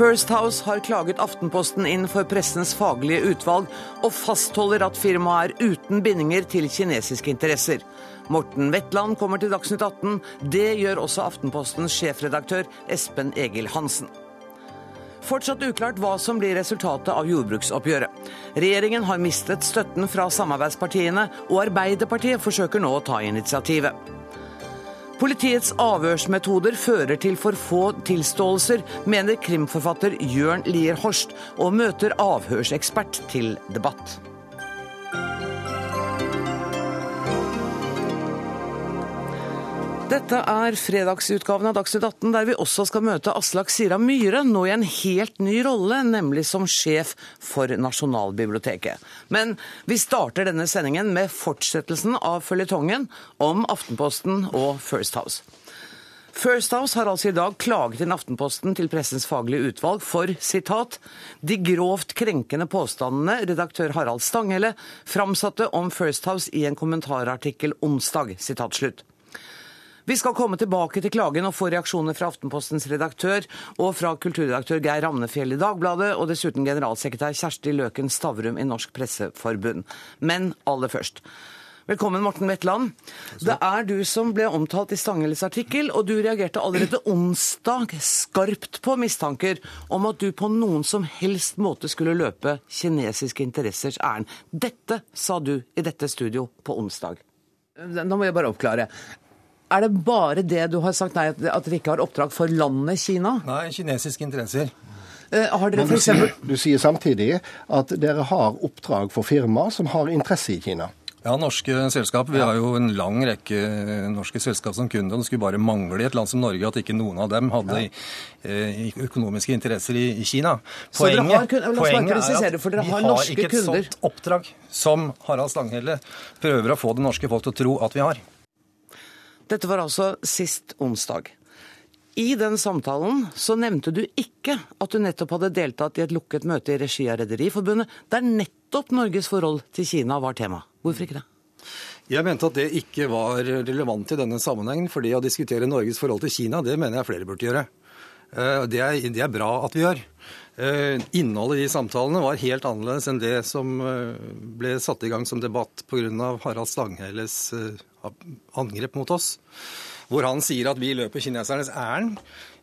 First House har klaget Aftenposten inn for pressens faglige utvalg, og fastholder at firmaet er uten bindinger til kinesiske interesser. Morten Wetland kommer til Dagsnytt 18. Det gjør også Aftenpostens sjefredaktør Espen Egil Hansen. Fortsatt uklart hva som blir resultatet av jordbruksoppgjøret. Regjeringen har mistet støtten fra samarbeidspartiene, og Arbeiderpartiet forsøker nå å ta initiativet. Politiets avhørsmetoder fører til for få tilståelser, mener krimforfatter Jørn Lier Horst, og møter avhørsekspert til debatt. Dette er fredagsutgaven av Dagsnytt 18, der vi også skal møte Aslak Sira Myhre, nå i en helt ny rolle, nemlig som sjef for Nasjonalbiblioteket. Men vi starter denne sendingen med fortsettelsen av føljetongen om Aftenposten og First House. First House har altså i dag klaget inn Aftenposten til Pressens faglige utvalg for sitat, de grovt krenkende påstandene redaktør Harald Stanghelle framsatte om First House i en kommentarartikkel onsdag. sitat slutt. Vi skal komme tilbake til klagen og få reaksjoner fra Aftenpostens redaktør og fra kulturredaktør Geir Ramnefjell i Dagbladet, og dessuten generalsekretær Kjersti Løken Stavrum i Norsk Presseforbund. Men aller først. Velkommen, Morten Wetland. Det er du som ble omtalt i Stanghelles artikkel, og du reagerte allerede onsdag skarpt på mistanker om at du på noen som helst måte skulle løpe kinesiske interessers ærend. Dette sa du i dette studio på onsdag. Nå må jeg bare oppklare. Er det bare det du har sagt nei, at dere ikke har oppdrag for landet Kina? Nei, kinesiske interesser. Eh, har dere du, for eksempel... sier, du sier samtidig at dere har oppdrag for firmaer som har interesse i Kina. Ja, norske selskap. Vi har jo en lang rekke norske selskap som kunder. og Det skulle bare mangle i et land som Norge at ikke noen av dem hadde ja. økonomiske interesser i, i Kina. Poenget, har poenget er at for dere vi har har ikke et kunder. sånt oppdrag som Harald Stanghelle prøver å få det norske folk til å tro at vi har. Dette var altså sist onsdag. I den samtalen så nevnte du ikke at du nettopp hadde deltatt i et lukket møte i regi av Rederiforbundet, der nettopp Norges forhold til Kina var tema. Hvorfor ikke det? Jeg mente at det ikke var relevant i denne sammenhengen, fordi å diskutere Norges forhold til Kina, det mener jeg flere burde gjøre. Eh, Det er, det er bra at vi gjør. Eh, Innholdet i de samtalene var helt annerledes enn det som eh, ble satt i gang som debatt pga. Harald Stanghelles angrep mot oss. Hvor han sier at vi løper kinesernes ærend,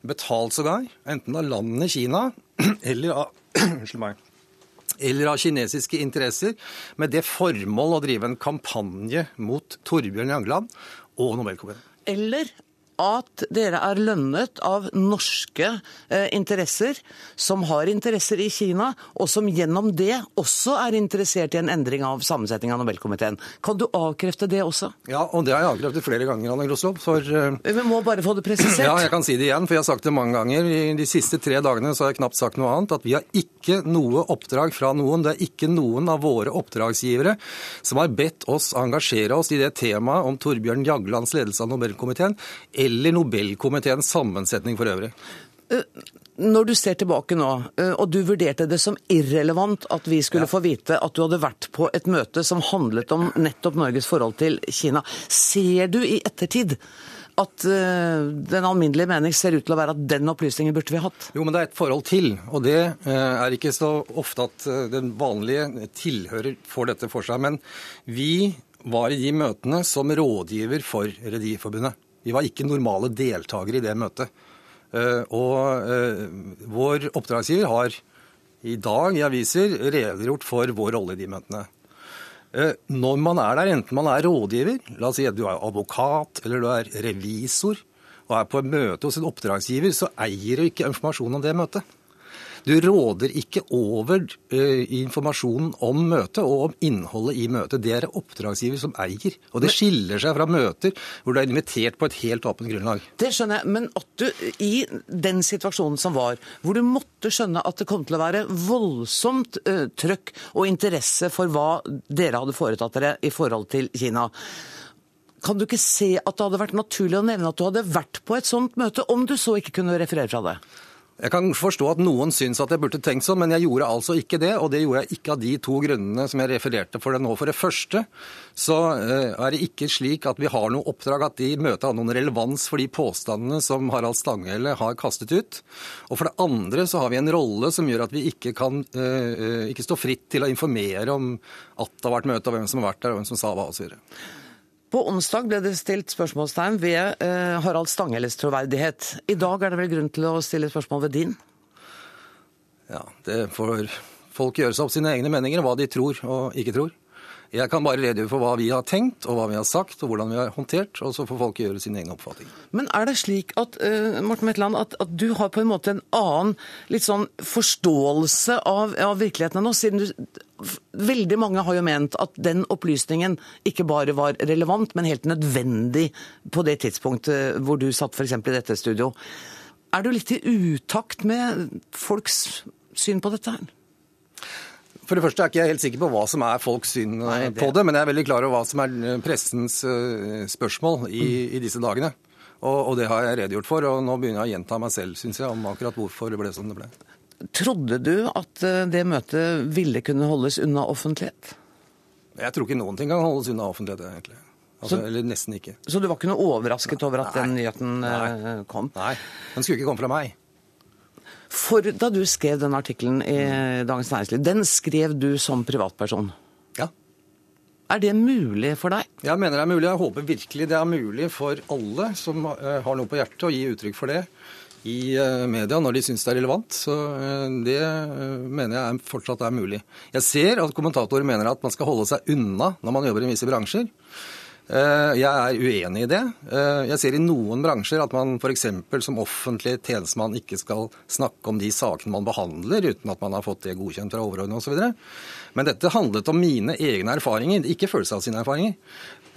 betalt sågar, enten av landene Kina eller av meg eller av kinesiske interesser, med det formål å drive en kampanje mot Torbjørn Jangland og Nobelkomiteen. Eller at dere er lønnet av norske eh, interesser som har interesser i Kina, og som gjennom det også er interessert i en endring av sammensetningen av Nobelkomiteen. Kan du avkrefte det også? Ja, og det har jeg avkreftet flere ganger, Anne Groslow. For eh, Vi må bare få det presisert. Ja, jeg kan si det igjen, for jeg har sagt det mange ganger. I de siste tre dagene så har jeg knapt sagt noe annet. At vi har ikke noe oppdrag fra noen. Det er ikke noen av våre oppdragsgivere som har bedt oss engasjere oss i det temaet om Torbjørn Jaglands ledelse av Nobelkomiteen, eller Nobelkomiteens sammensetning for øvrig. Når du ser tilbake nå, eh, og du vurderte det som irrelevant at vi skulle få vite at du hadde vært på et møte som handlet om nettopp Norges forhold til Kina, ser du i ettertid at eh, den alminnelige mening ser ut til å være at den opplysningen burde vi hatt? Jo, men det er et forhold til, og det eh, er ikke så ofte at eh, den vanlige tilhører får dette for seg. Men vi var i de møtene som rådgiver for Rederiforbundet. Vi var ikke normale deltakere i det møtet. Eh, Og eh, vår oppdragsgiver har i dag i aviser redegjort for vår rolle i de møtene. Eh, Når man er der, enten man er rådgiver, la oss si at du er advokat eller du er revisor, og er på et møte hos en oppdragsgiver, så eier du ikke informasjon om det møtet. Du råder ikke over eh, informasjonen om møtet og om innholdet i møtet. Det er det oppdragsgiver som eier. Og det skiller seg fra møter hvor du er invitert på et helt åpent grunnlag. Det skjønner jeg, men at du i den situasjonen som var, hvor du måtte skjønne at det kom til å være voldsomt uh, trøkk og interesse for hva dere hadde foretatt dere i forhold til Kina, kan du ikke se at det hadde vært naturlig å nevne at du hadde vært på et sånt møte, om du så ikke kunne referere fra det? Jeg kan forstå at noen syns at jeg burde tenkt sånn, men jeg gjorde altså ikke det. Og det gjorde jeg ikke av de to grunnene som jeg refererte for det nå. For det første så eh, er det ikke slik at vi har noe oppdrag at de møter noen relevans for de påstandene som Harald Stanghelle har kastet ut. Og for det andre så har vi en rolle som gjør at vi ikke kan eh, ikke stå fritt til å informere om at det har vært møte, og hvem som har vært der, og hvem som sa hva osv. På onsdag ble det stilt spørsmålstegn ved eh, Harald Stanghelles troverdighet. I dag er det vel grunn til å stille spørsmål ved din? Ja, det får folk gjøre seg opp sine egne meninger hva de tror og ikke tror. Jeg kan bare redegjøre for hva vi har tenkt og hva vi har sagt og hvordan vi har håndtert, og så får folk gjøre sine egne oppfatning. Men er det slik at, uh, Morten Metland, at, at, du har på en måte en annen litt sånn forståelse av, av virkeligheten nå? siden du Veldig mange har jo ment at den opplysningen ikke bare var relevant, men helt nødvendig på det tidspunktet hvor du satt f.eks. i dette studio. Er du litt i utakt med folks syn på dette her? For det første er ikke jeg helt sikker på hva som er folks syn eh, Nei, det... på det, men jeg er veldig klar over hva som er eh, pressens uh, spørsmål i, i, disse dagene. Og, og, det har jeg redegjort for, og nå begynner jeg å gjenta meg selv, syns jeg, om akkurat hvorfor det ble som det ble. Trodde du at det møtet ville kunne holdes unna offentlighet? Jeg tror ikke noen ting kan holdes unna offentlighet, egentlig. Altså, så, eller nesten ikke. Så du var ikke noe overrasket over at Nei. den nyheten Nei. kom? Nei, den skulle ikke komme fra meg. For da du skrev den artikkelen i Dagens Næringsliv, den skrev du som privatperson? Ja. Er det mulig for deg? Jeg mener det er mulig. Jeg håper virkelig det er mulig for alle som eh, har noe på hjertet, å gi uttrykk for det i eh, media når de syns det er relevant. Så eh, det mener jeg fortsatt er mulig. Jeg ser at kommentatorer mener at man skal holde seg unna når man jobber i visse bransjer. Eh, jeg er uenig i det. Eh, jeg ser i noen bransjer at man f.eks. som offentlig tjenestemann ikke skal snakke om de sakene man behandler uten at man har fått det godkjent fra overordnede osv. Men dette handlet om mine egne erfaringer, ikke følelser av sine erfaringer.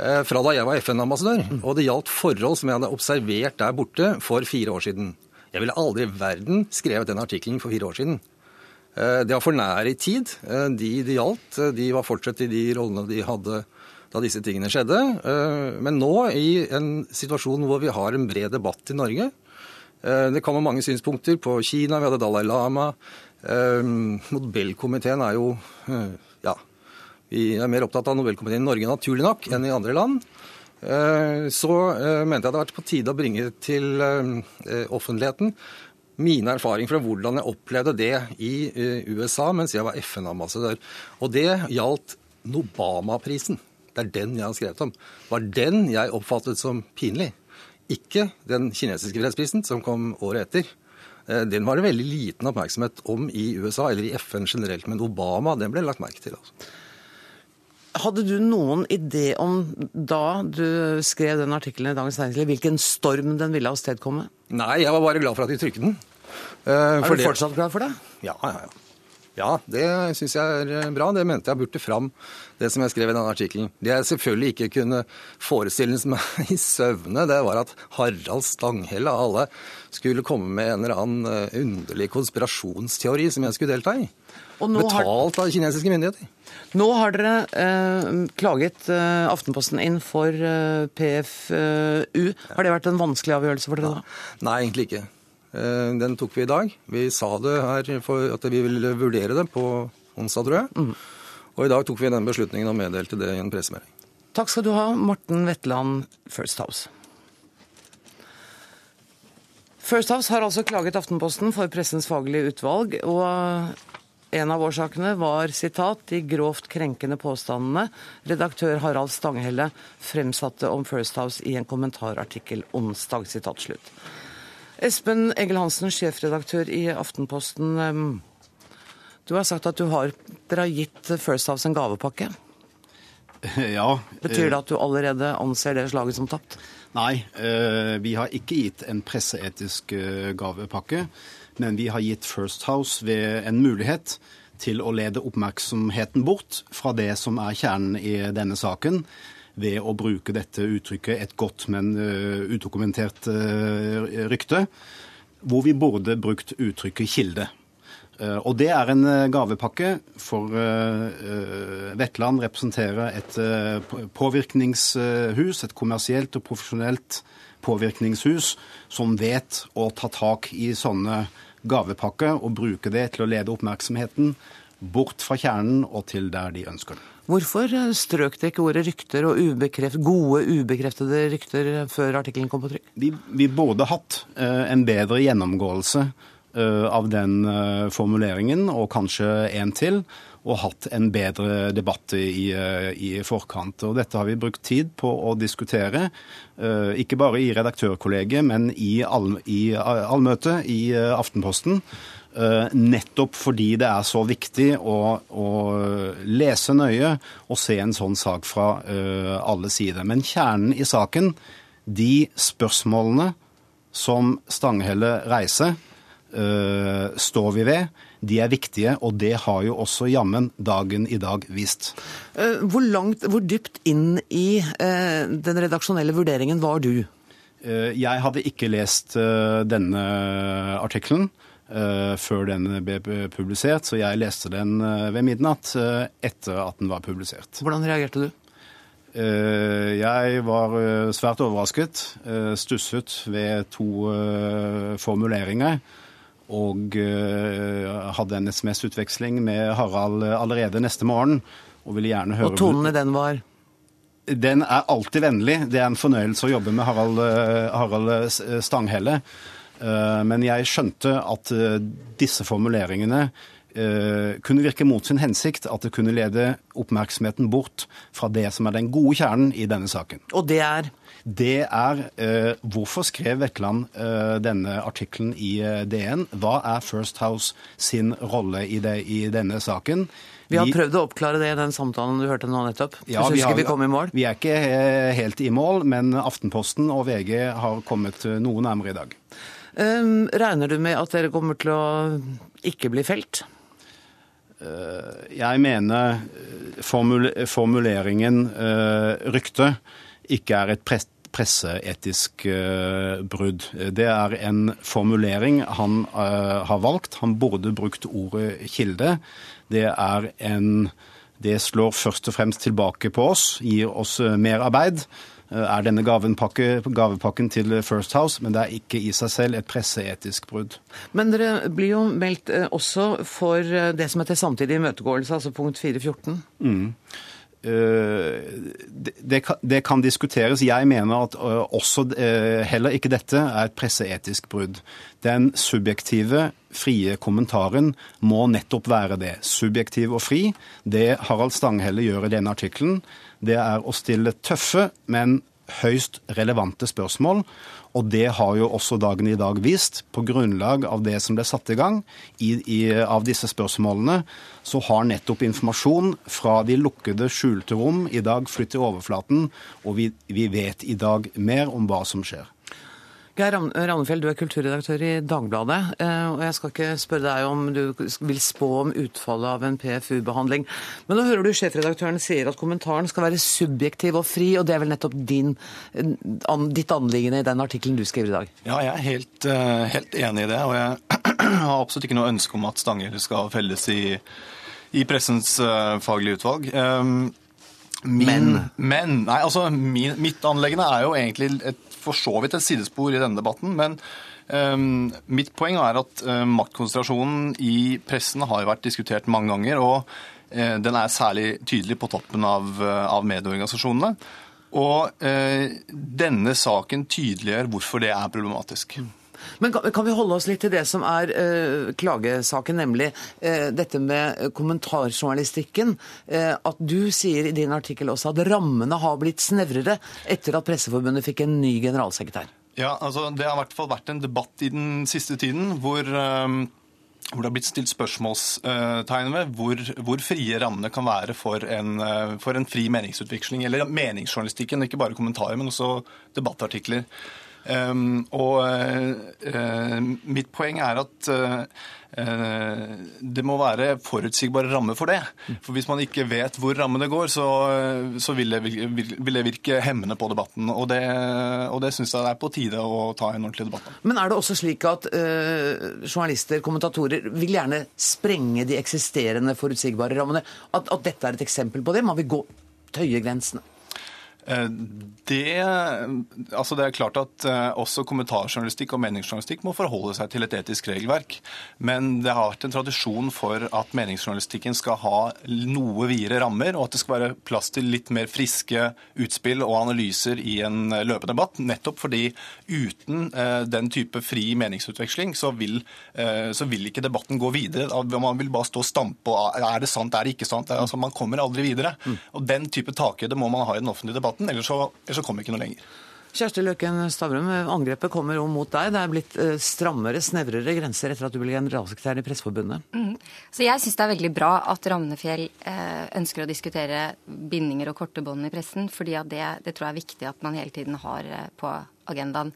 Eh, fra da jeg var FN-ambassadør. Og det gjaldt forhold som jeg hadde observert der borte for fire år siden. Jeg ville aldri i verden skrevet den artikkelen for fire år siden. Det var for nære i tid. De det gjaldt, de var fortsatt i de rollene de hadde da disse tingene skjedde. Eh, men nå, i en situasjon hvor vi har en bred debatt i Norge eh, Det kommer mange synspunkter på Kina, vi hadde Dalai Lama. Eh, Nobelkomiteen er jo Ja, vi er mer opptatt av Nobelkomiteen i Norge naturlig nok enn i andre land. Så mente jeg det hadde vært på tide å bringe til offentligheten mine erfaringer fra hvordan jeg opplevde det i USA mens jeg var FN-ambassadør. Og det gjaldt Nobama-prisen. Det er den jeg har skrevet om. Var den jeg oppfattet som pinlig. Ikke den kinesiske fredsprisen som kom året etter. Eh, den var det veldig liten oppmerksomhet om i USA, eller i FN generelt. Men Obama, den ble lagt merke til. altså. Hadde du noen idé om da du skrev den artikkelen i Dagens Næringsliv, hvilken storm den ville avstedkomme? Nei, jeg var bare glad for at de trykket den. Uh, er du fortsatt glad for det? Ja, ja, ja. Ja, det syns jeg er eh, bra. Det mente jeg burde fram, det som jeg skrev i denne artikkelen. Det jeg selvfølgelig ikke kunne forestille meg i søvne, det var at Harald Stanghelle av alle skulle komme med en eller annen eh, underlig konspirasjonsteori som jeg skulle delta i. Betalt av kinesiske myndigheter. Nå har dere eh, klaget eh, Aftenposten inn for eh, PFU. Har det vært en vanskelig avgjørelse for dere da? Nei, egentlig ikke. Eh, den tok vi i dag. Vi sa det her for at vi ville vurdere det på onsdag, tror jeg. Mm. Og i dag tok vi den beslutningen og meddelte det i en pressemelding. Takk skal du ha, Morten Wetland, First House. First House har altså klaget Aftenposten for Pressens faglige utvalg, og en av årsakene var sitat, de grovt krenkende påstandene redaktør Harald Stanghelle fremsatte om First House i en kommentarartikkel onsdag. sitat slutt. Espen Egil Hansen, sjefredaktør i Aftenposten. Du har sagt at du har, dere har gitt First House en gavepakke. Ja. Betyr det at du allerede anser det slaget som tapt? Nei, eh, vi har ikke gitt en presseetisk eh, gavepakke. Men vi har gitt First House ved en mulighet til å lede oppmerksomheten bort fra det som er kjernen i denne saken ved å bruke dette uttrykket 'et godt, men uh, udokumentert uh, rykte', hvor vi burde brukt uttrykket 'kilde'. Uh, og det er en gavepakke, for Vetland representerer et påvirkningshus, et kommersielt og profesjonelt påvirkningshus, som vet å ta tak i sånne gavepakke og bruke det til å lede oppmerksomheten bort fra kjernen og til der de ønsker den. Hvorfor eh, strøk dere ikke ordet rykter og ubekreft, gode, ubekreftede rykter før artikkelen kom på trykk? Vi, vi burde hatt uh, en bedre gjennomgåelse uh, av den uh, formuleringen, og kanskje en til, og hatt en bedre debatt i, i, forkant. Og dette har vi brukt tid på å diskutere, ikke bare i redaktørkollegiet, men i, all, i allmøtet i Aftenposten. Eh, nettopp fordi det er så viktig å, å, lese nøye og se en sånn sak fra alle sider. Men kjernen i saken, de spørsmålene som Stanghelle reiser, står vi ved. De er viktige, og det har jo også jammen dagen i dag vist. Hvor, langt, hvor dypt inn i den redaksjonelle vurderingen var du? Jeg hadde ikke lest denne artikkelen. Før den ble publisert, så jeg leste den ved midnatt etter at den var publisert. Hvordan reagerte du? jeg var svært overrasket, stusset ved to formuleringer. Og hadde en SMS-utveksling med Harald allerede neste morgen. Og ville gjerne høre... Og tonene den var? Den er alltid vennlig. Det er en fornøyelse å jobbe med Harald, Harald Stanghelle. Eh, men jeg skjønte at eh, disse formuleringene eh, kunne virke mot sin hensikt, at det kunne lede oppmerksomheten bort fra det som er den gode kjernen i denne saken. Og det er? Det er eh, hvorfor skrev Vekland eh, denne artikkelen i DN? Hva er First House sin rolle i, det, i denne saken? Vi har prøvd å oppklare det i den samtalen du hørte nå nettopp. Ja, vi, har, vi kom i mål? Vi er ikke helt i mål, men Aftenposten og VG har kommet noe nærmere i dag. Um, regner du med at dere kommer til å ikke bli felt? Uh, jeg mener formule formuleringen uh, rykte ikke er et presseetisk brudd. Det er en formulering han har valgt. Han burde brukt ordet kilde. Det er en Det slår først og fremst tilbake på oss, gir oss mer arbeid. Eh, er denne gavepakken til First House, men det er ikke i seg selv et presseetisk brudd. Men dere blir jo meldt eh, også for eh, det som heter samtidig imøtegåelse, altså punkt 414? Mm. Det, det, kan diskuteres. Jeg mener at også heller ikke dette er et presseetisk brudd. Den subjektive, frie kommentaren må nettopp være det. Subjektiv og fri. Det Harald Stanghelle gjør i denne artikkelen, det er å stille tøffe, men høyst relevante spørsmål. Og det har jo også dagen i dag vist. På grunnlag av det som ble satt i gang i, i, av disse spørsmålene, så har nettopp informasjon fra de lukkede, skjulte rom i dag flyttet til overflaten, og vi, vi vet i dag mer om hva som skjer. Geir Ravnefjell, du er kulturredaktør i Dagbladet. Eh, og Jeg skal ikke spørre deg om du vil spå om utfallet av en PFU-behandling. Men nå hører du sjefredaktøren sier at kommentaren skal være subjektiv og fri, og det er vel nettopp din, ditt anliggende i den artikkelen du skriver i dag? Ja, jeg er helt, eh, helt enig i det. Og jeg har absolutt ikke noe ønske om at Stanghelle skal felles i, i pressens faglige utvalg. Um, Min, men. men Nei, altså min, mitt anleggende er jo egentlig et for så vidt et sidespor i denne debatten. Men um, mitt poeng er at uh, maktkonsentrasjonen i pressen har vært diskutert mange ganger. Og uh, den er særlig tydelig på toppen av, uh, av medieorganisasjonene. Og denne saken tydeliggjør hvorfor det er problematisk. Men kan, kan, vi holde oss litt til det som er uh, klagesaken, nemlig uh, dette med kommentarjournalistikken. Uh, at du sier i din artikkel også at rammene har blitt snevrere etter at Presseforbundet fikk en ny generalsekretær. Ja, altså Det har i hvert fall vært en debatt i den siste tiden hvor hvor det har blitt stilt spørsmålstegn ved hvor, hvor, frie rammene kan være for en, for en fri meningsutveksling, eller meningsjournalistikken, ikke bare kommentarer, men også debattartikler. Um, og uh, mitt poeng er at uh, det må være forutsigbare rammer for det. For Hvis man ikke vet hvor rammene går, så, så vil, det, vil, det, virke hemmende på debatten. Og det, og det syns jeg det er på tide å ta en ordentlig debatt om. Men er det også slik at uh, journalister, kommentatorer, vil gjerne sprenge de eksisterende forutsigbare rammene? At, at dette er et eksempel på det? Man vil gå tøye grensene? Eh, det, altså det er klart at eh, også kommentarjournalistikk og meningsjournalistikk må forholde seg til et etisk regelverk. Men det har vært en tradisjon for at meningsjournalistikken skal ha noe videre rammer, og at det skal være plass til litt mer friske utspill og analyser i en løpende debatt. Nettopp fordi uten eh, den type fri meningsutveksling, så vil, så vil ikke debatten gå videre. Man vil bare stå og stampe og er det sant, er det ikke sant? Altså, man kommer aldri videre. Mm. Og Den type takhøyde må man ha i den offentlige debatten debatten, ellers så, ellers så kommer vi ikke noe lenger. Kjersti Løken Stavrum, angrepet kommer jo mot deg. Det er blitt eh, strammere, snevrere grenser etter at du ble generalsekretær i Presseforbundet. Mm. Så jeg syns det er veldig bra at Ravnefjell eh, ønsker å diskutere bindinger og korte bånd i pressen, fordi det, det, tror jeg er viktig at man hele tiden har eh, på agendaen.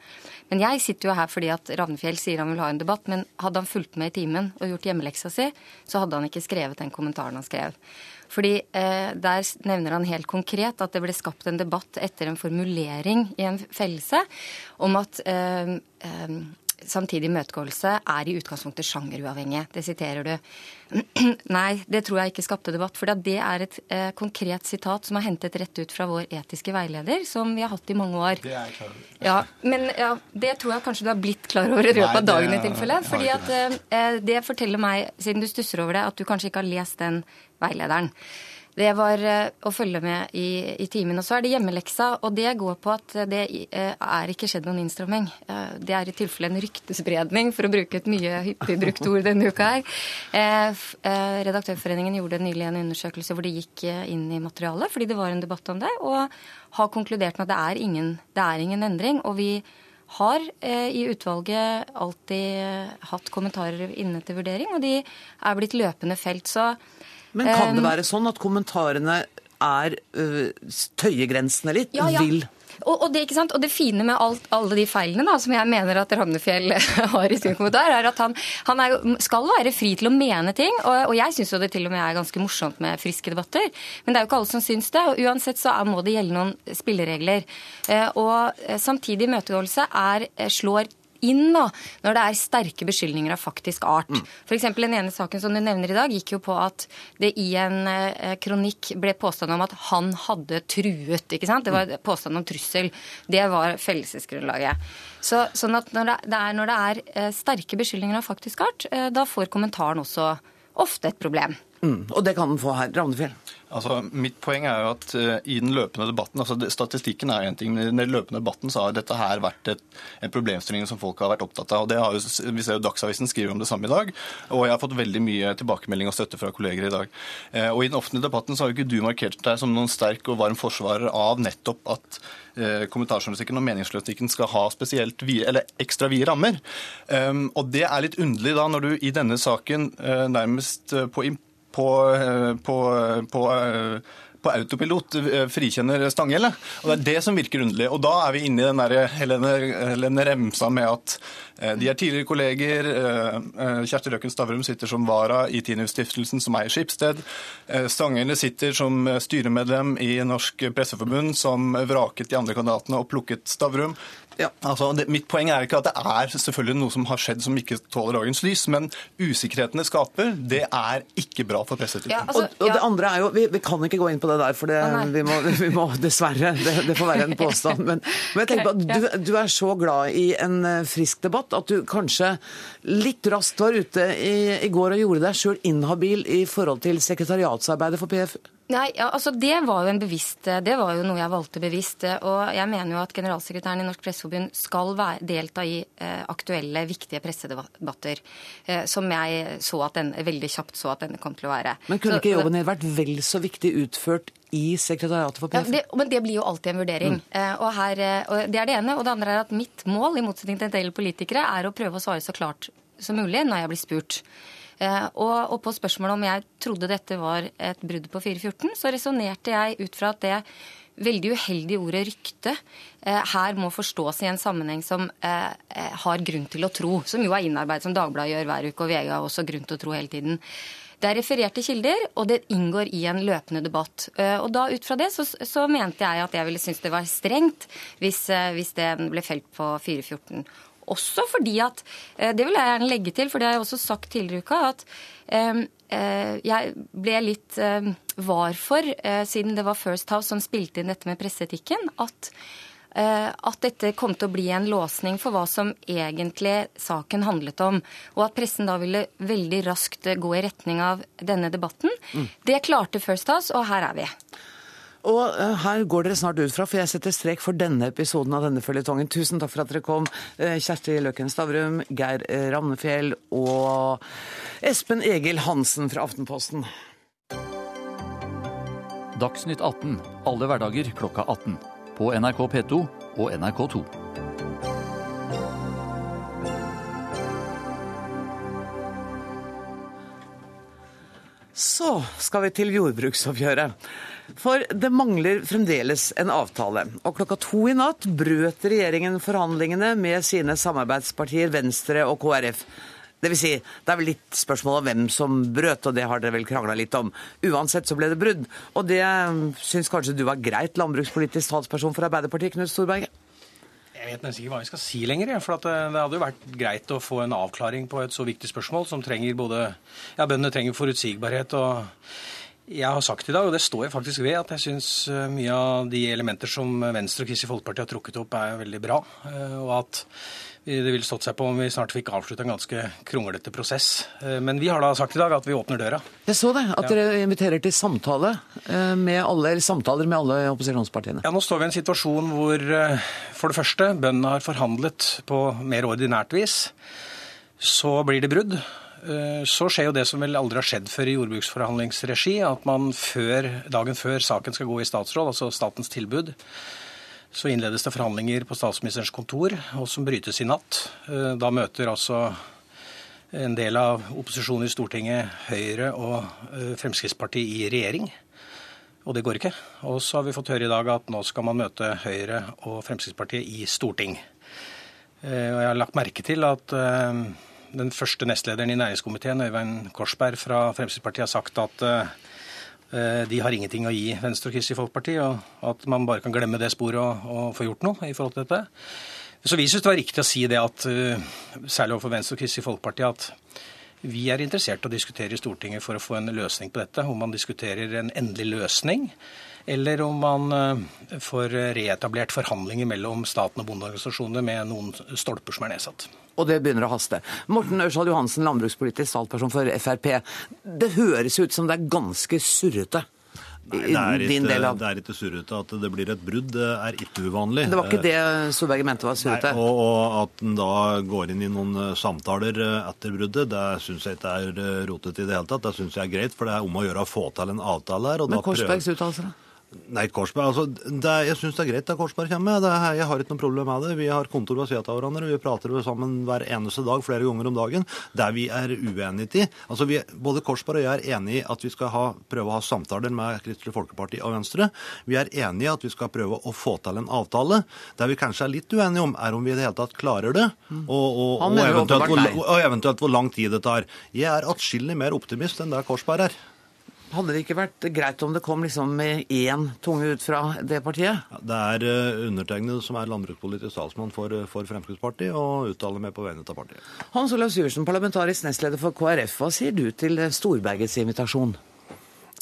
Men jeg sitter jo her fordi at Ravnefjell sier han vil ha en debatt, men hadde han fulgt med i timen og gjort hjemmeleksa si, så hadde han ikke skrevet den kommentaren han skrev. Fordi eh, Der nevner han helt konkret at det ble skapt en debatt etter en formulering i en fellelse om at eh, eh, samtidig imøtegåelse er i utgangspunktet sjangeruavhengig. Det siterer du. Nei, det tror jeg ikke skapte debatt. For det er et eh, konkret sitat som er hentet rett ut fra vår etiske veileder, som vi har hatt i mange år. Det er jeg klar over. Ja, men ja, det tror jeg kanskje du har blitt klar over i løpet av dagen i tilfelle. Fordi at eh, det forteller meg, siden du stusser over det, at du kanskje ikke har lest den veilederen. Det var eh, å følge med i, i timen. Og så er det hjemmeleksa, og det går på at det eh, er ikke skjedd noen innstramming. Eh, det er i tilfelle en ryktespredning, for å bruke et mye hyppig brukt ord denne uka her. Redaktørforeningen gjorde nylig en undersøkelse hvor de gikk inn i materialet, fordi det var en debatt om det, og har konkludert med at det er ingen, det er ingen endring. og vi har eh, i utvalget alltid hatt kommentarer inne til vurdering, og de er blitt løpende felt. Så men kan det være sånn at kommentarene er tøyer grensene litt? Ja, ja. Vil og, og, det, og, det, fine med alt, alle de feilene da, som jeg mener at Ramnefjell har i sin kommentar, er at han, han er, skal være fri til å mene ting. Og, og jeg syns jo det til og med er ganske morsomt med friske debatter. Men det er jo ikke alle som syns det. og Uansett så er, må det gjelde noen spilleregler. Eh, og eh, samtidig imøtegåelse slår inn da, når det er sterke beskyldninger av faktisk art. Mm. F.eks. den ene saken som du nevner i dag, gikk jo på at det i en eh, kronikk ble påstand om at han hadde truet. ikke sant? Det var mm. påstand om trussel. Det var fellelsesgrunnlaget. Så, sånn at når det, det, er, når det er eh, sterke beskyldninger av faktisk art, eh, da får kommentaren også ofte et problem. Mm, og det kan den få her. Ravnefjell? Altså, mitt poeng er jo at uh, i den løpende debatten altså Statistikken er en ting, men i den løpende debatten så har dette her vært et, en problemstilling som folk har vært opptatt av. og det har jo, Vi ser jo Dagsavisen skriver om det samme i dag, og jeg har fått veldig mye tilbakemelding og støtte fra kolleger i dag. Uh, og I den offentlige debatten så har jo ikke du markert deg som noen sterk og varm forsvarer av nettopp at uh, kommentarjournalistikken og meningsjournalistikken skal ha spesielt vide, eller ekstra vide rammer. Um, og det er litt underlig da når du i denne saken nærmest på impuls på, eh, på, på eh, på autopilot eh, frikjenner Stanghelle. Og Det er det som virker underlig. Og Da er vi inne i den der Helene, Helene Remsa med at de er tidligere kolleger. Kjersti Røkken Stavrum sitter som vara i Tinius-stiftelsen, som eier Skipsted. Stanghelle sitter som styremedlem i Norsk Presseforbund, som vraket de andre kandidatene og plukket Stavrum. Ja, altså, det, Mitt poeng er ikke at det er selvfølgelig noe som har skjedd som ikke tåler dagens lys, men usikkerheten det skaper, det er ikke bra for presseetikken. Ja, altså, og, og, det andre er jo, vi, vi, kan ikke gå inn på det der, for det, vi, må, vi, må, dessverre det, det, får være en påstand. Men, men jeg tenker på at du, du, er så glad i en eh, frisk debatt at du kanskje litt raskt var ute i, i går og gjorde deg sjøl inhabil i forhold til sekretariatsarbeidet for PFU? Nei, ja, altså Det var jo en bevisst, det var jo noe jeg valgte bevisst. og Jeg mener jo at generalsekretæren i Norsk Presseforbund skal være, delta i eh, aktuelle, viktige pressedebatter. Eh, som jeg så at den, veldig kjapt så at denne kom til å være. Men kunne ikke jobben din vært vel så viktig utført i sekretariatet for PF? Ja, det, men det blir jo alltid en vurdering. Mm. Eh, og, her, eh, og Det er det ene. Og det andre er at mitt mål, i motsetning til en del politikere, er å prøve å svare så klart som mulig når jeg blir spurt. Eh, og, og, på spørsmålet om jeg trodde dette var et brudd på 414, så resonnerte jeg ut fra at det veldig uheldige ordet rykte eh, her må forstås i en sammenheng som eh, har grunn til å tro. Som jo er innarbeidet som Dagbladet gjør hver uke, og VG har også grunn til å tro hele tiden. Det er refererte kilder, og det inngår i en løpende debatt. Og da Ut fra det så, så mente jeg at jeg ville synes det var strengt hvis, hvis det ble felt på 414. Også fordi at eh, Det vil jeg gjerne legge til, for det har jeg også sagt tidligere i uka, at eh, jeg ble litt var for, eh, siden det var First House som spilte inn dette med presseetikken, at at dette kom til å bli en låsning for hva som egentlig saken handlet om. Og at pressen da ville veldig raskt gå i retning av denne debatten. Det klarte First House, og her er vi. Og eh, her går dere snart ut fra, for jeg setter strek for denne episoden av denne føljetongen. Tusen takk for at dere kom, eh, Kjersti Løkken Stavrum, Geir eh, Ramnefjell og Espen Egil Hansen fra Aftenposten. Dagsnytt 18 alle hverdager klokka 18. På NRK P2 og NRK2. Så skal vi til jordbruksoppgjøret. For det mangler fremdeles en avtale. Og klokka to i natt brøt regjeringen forhandlingene med sine samarbeidspartier Venstre og KrF. Det vil si, det er vel litt spørsmål om hvem som brøt, og det har dere vel krangla litt om. Uansett så ble det brudd. Og det syns kanskje du var greit, landbrukspolitisk talsperson for Arbeiderpartiet, Knut Storberget? Jeg vet nesten ikke hva jeg skal si lenger. For eh, det hadde jo vært greit å få en avklaring på et så viktig spørsmål som trenger både Ja, bøndene trenger forutsigbarhet. og jeg har sagt i dag, og det står jeg faktisk ved, at jeg syns mye av de elementer som Venstre og Kristelig Folkeparti har trukket opp, er veldig bra. eh, Og at det ville stått seg på om vi snart fikk avslutta en ganske kronglete prosess. Eh, Men vi har da sagt i dag at vi åpner døra. Jeg så det, at dere inviterer til samtale eh, med alle, eller samtaler med alle opposisjonspartiene. Ja, Nå står vi i en situasjon hvor eh, for det første bøndene har forhandlet på mer ordinært vis. Så blir det brudd. Eh, Så skjer jo det som vel aldri har skjedd før i jordbruksforhandlingsregi, at man før, dagen før saken skal gå i statsråd, altså statens tilbud, så innledes det forhandlinger på statsministerens kontor, og som brytes i natt. Eh, Da møter altså en del av opposisjonen i Stortinget Høyre og eh, Fremskrittspartiet i regjering. Og det går ikke. Og så har vi fått høre i dag at nå skal man møte Høyre og Fremskrittspartiet i storting. Og jeg har lagt merke til at den første nestlederen i næringskomiteen, Øyvind Korsberg fra Fremskrittspartiet, har sagt at eh, de har ingenting å gi Venstre og Kristelig Folkeparti, og at man bare kan glemme det sporet og, og få gjort noe i forhold til dette. Så vi syns det var riktig å si det, at, eh, særlig overfor Venstre og Kristelig Folkeparti, at vi er interessert i å diskutere i Stortinget for å få en løsning på dette. Om man diskuterer en endelig løsning, eller om man eh, får reetablert forhandlinger mellom staten og bondeorganisasjonene med noen stolper som er nedsatt. Og det begynner å haste. Morten Ørsal Johansen, landbrukspolitisk talsperson for Frp. Det høres ut som det er ganske surrete Nei, det er din ikke, del av det er ikke surrete. At det blir et brudd, det er ikke uvanlig. Det var ikke det Solberget mente var Nei, og, og at en da går inn i noen eh, samtaler eh, etter bruddet, det syns jeg ikke er eh, rotete i det hele tatt. Det syns jeg er greit, for det er om å gjøre å få til en avtale her. og Men Korsbergs uttalelser, da? Nei, Korsberg, altså, det, Jeg syns det er greit at Korsberg kommer. Det jeg har ikke noe problem med det. Vi har kontor ved siden av hverandre. Vi prater sammen hver eneste dag, flere ganger om dagen. Der vi er uenige i altså vi, Både Korsberg og jeg er enig i at vi skal ha, prøve å ha samtaler med Kristelig Folkeparti og Venstre. Vi er enige i at vi skal prøve å få til en avtale. Det vi kanskje er litt uenige om, er om vi i det hele tatt klarer det. Og, og, og, eventuelt, hvor, og eventuelt hvor lang tid det tar. Jeg er atskillig mer optimist enn det Korsberg er. Hadde det ikke vært greit om det kom liksom én tunge ut fra det partiet? Det er eh, undertegnede som er landbrukspolitisk talsmann for, eh, for Fremskrittspartiet, og uttaler meg på vegne av partiet. Hans Olav Syversen, parlamentarisk nestleder for KrF. Hva sier du til Storbergets invitasjon?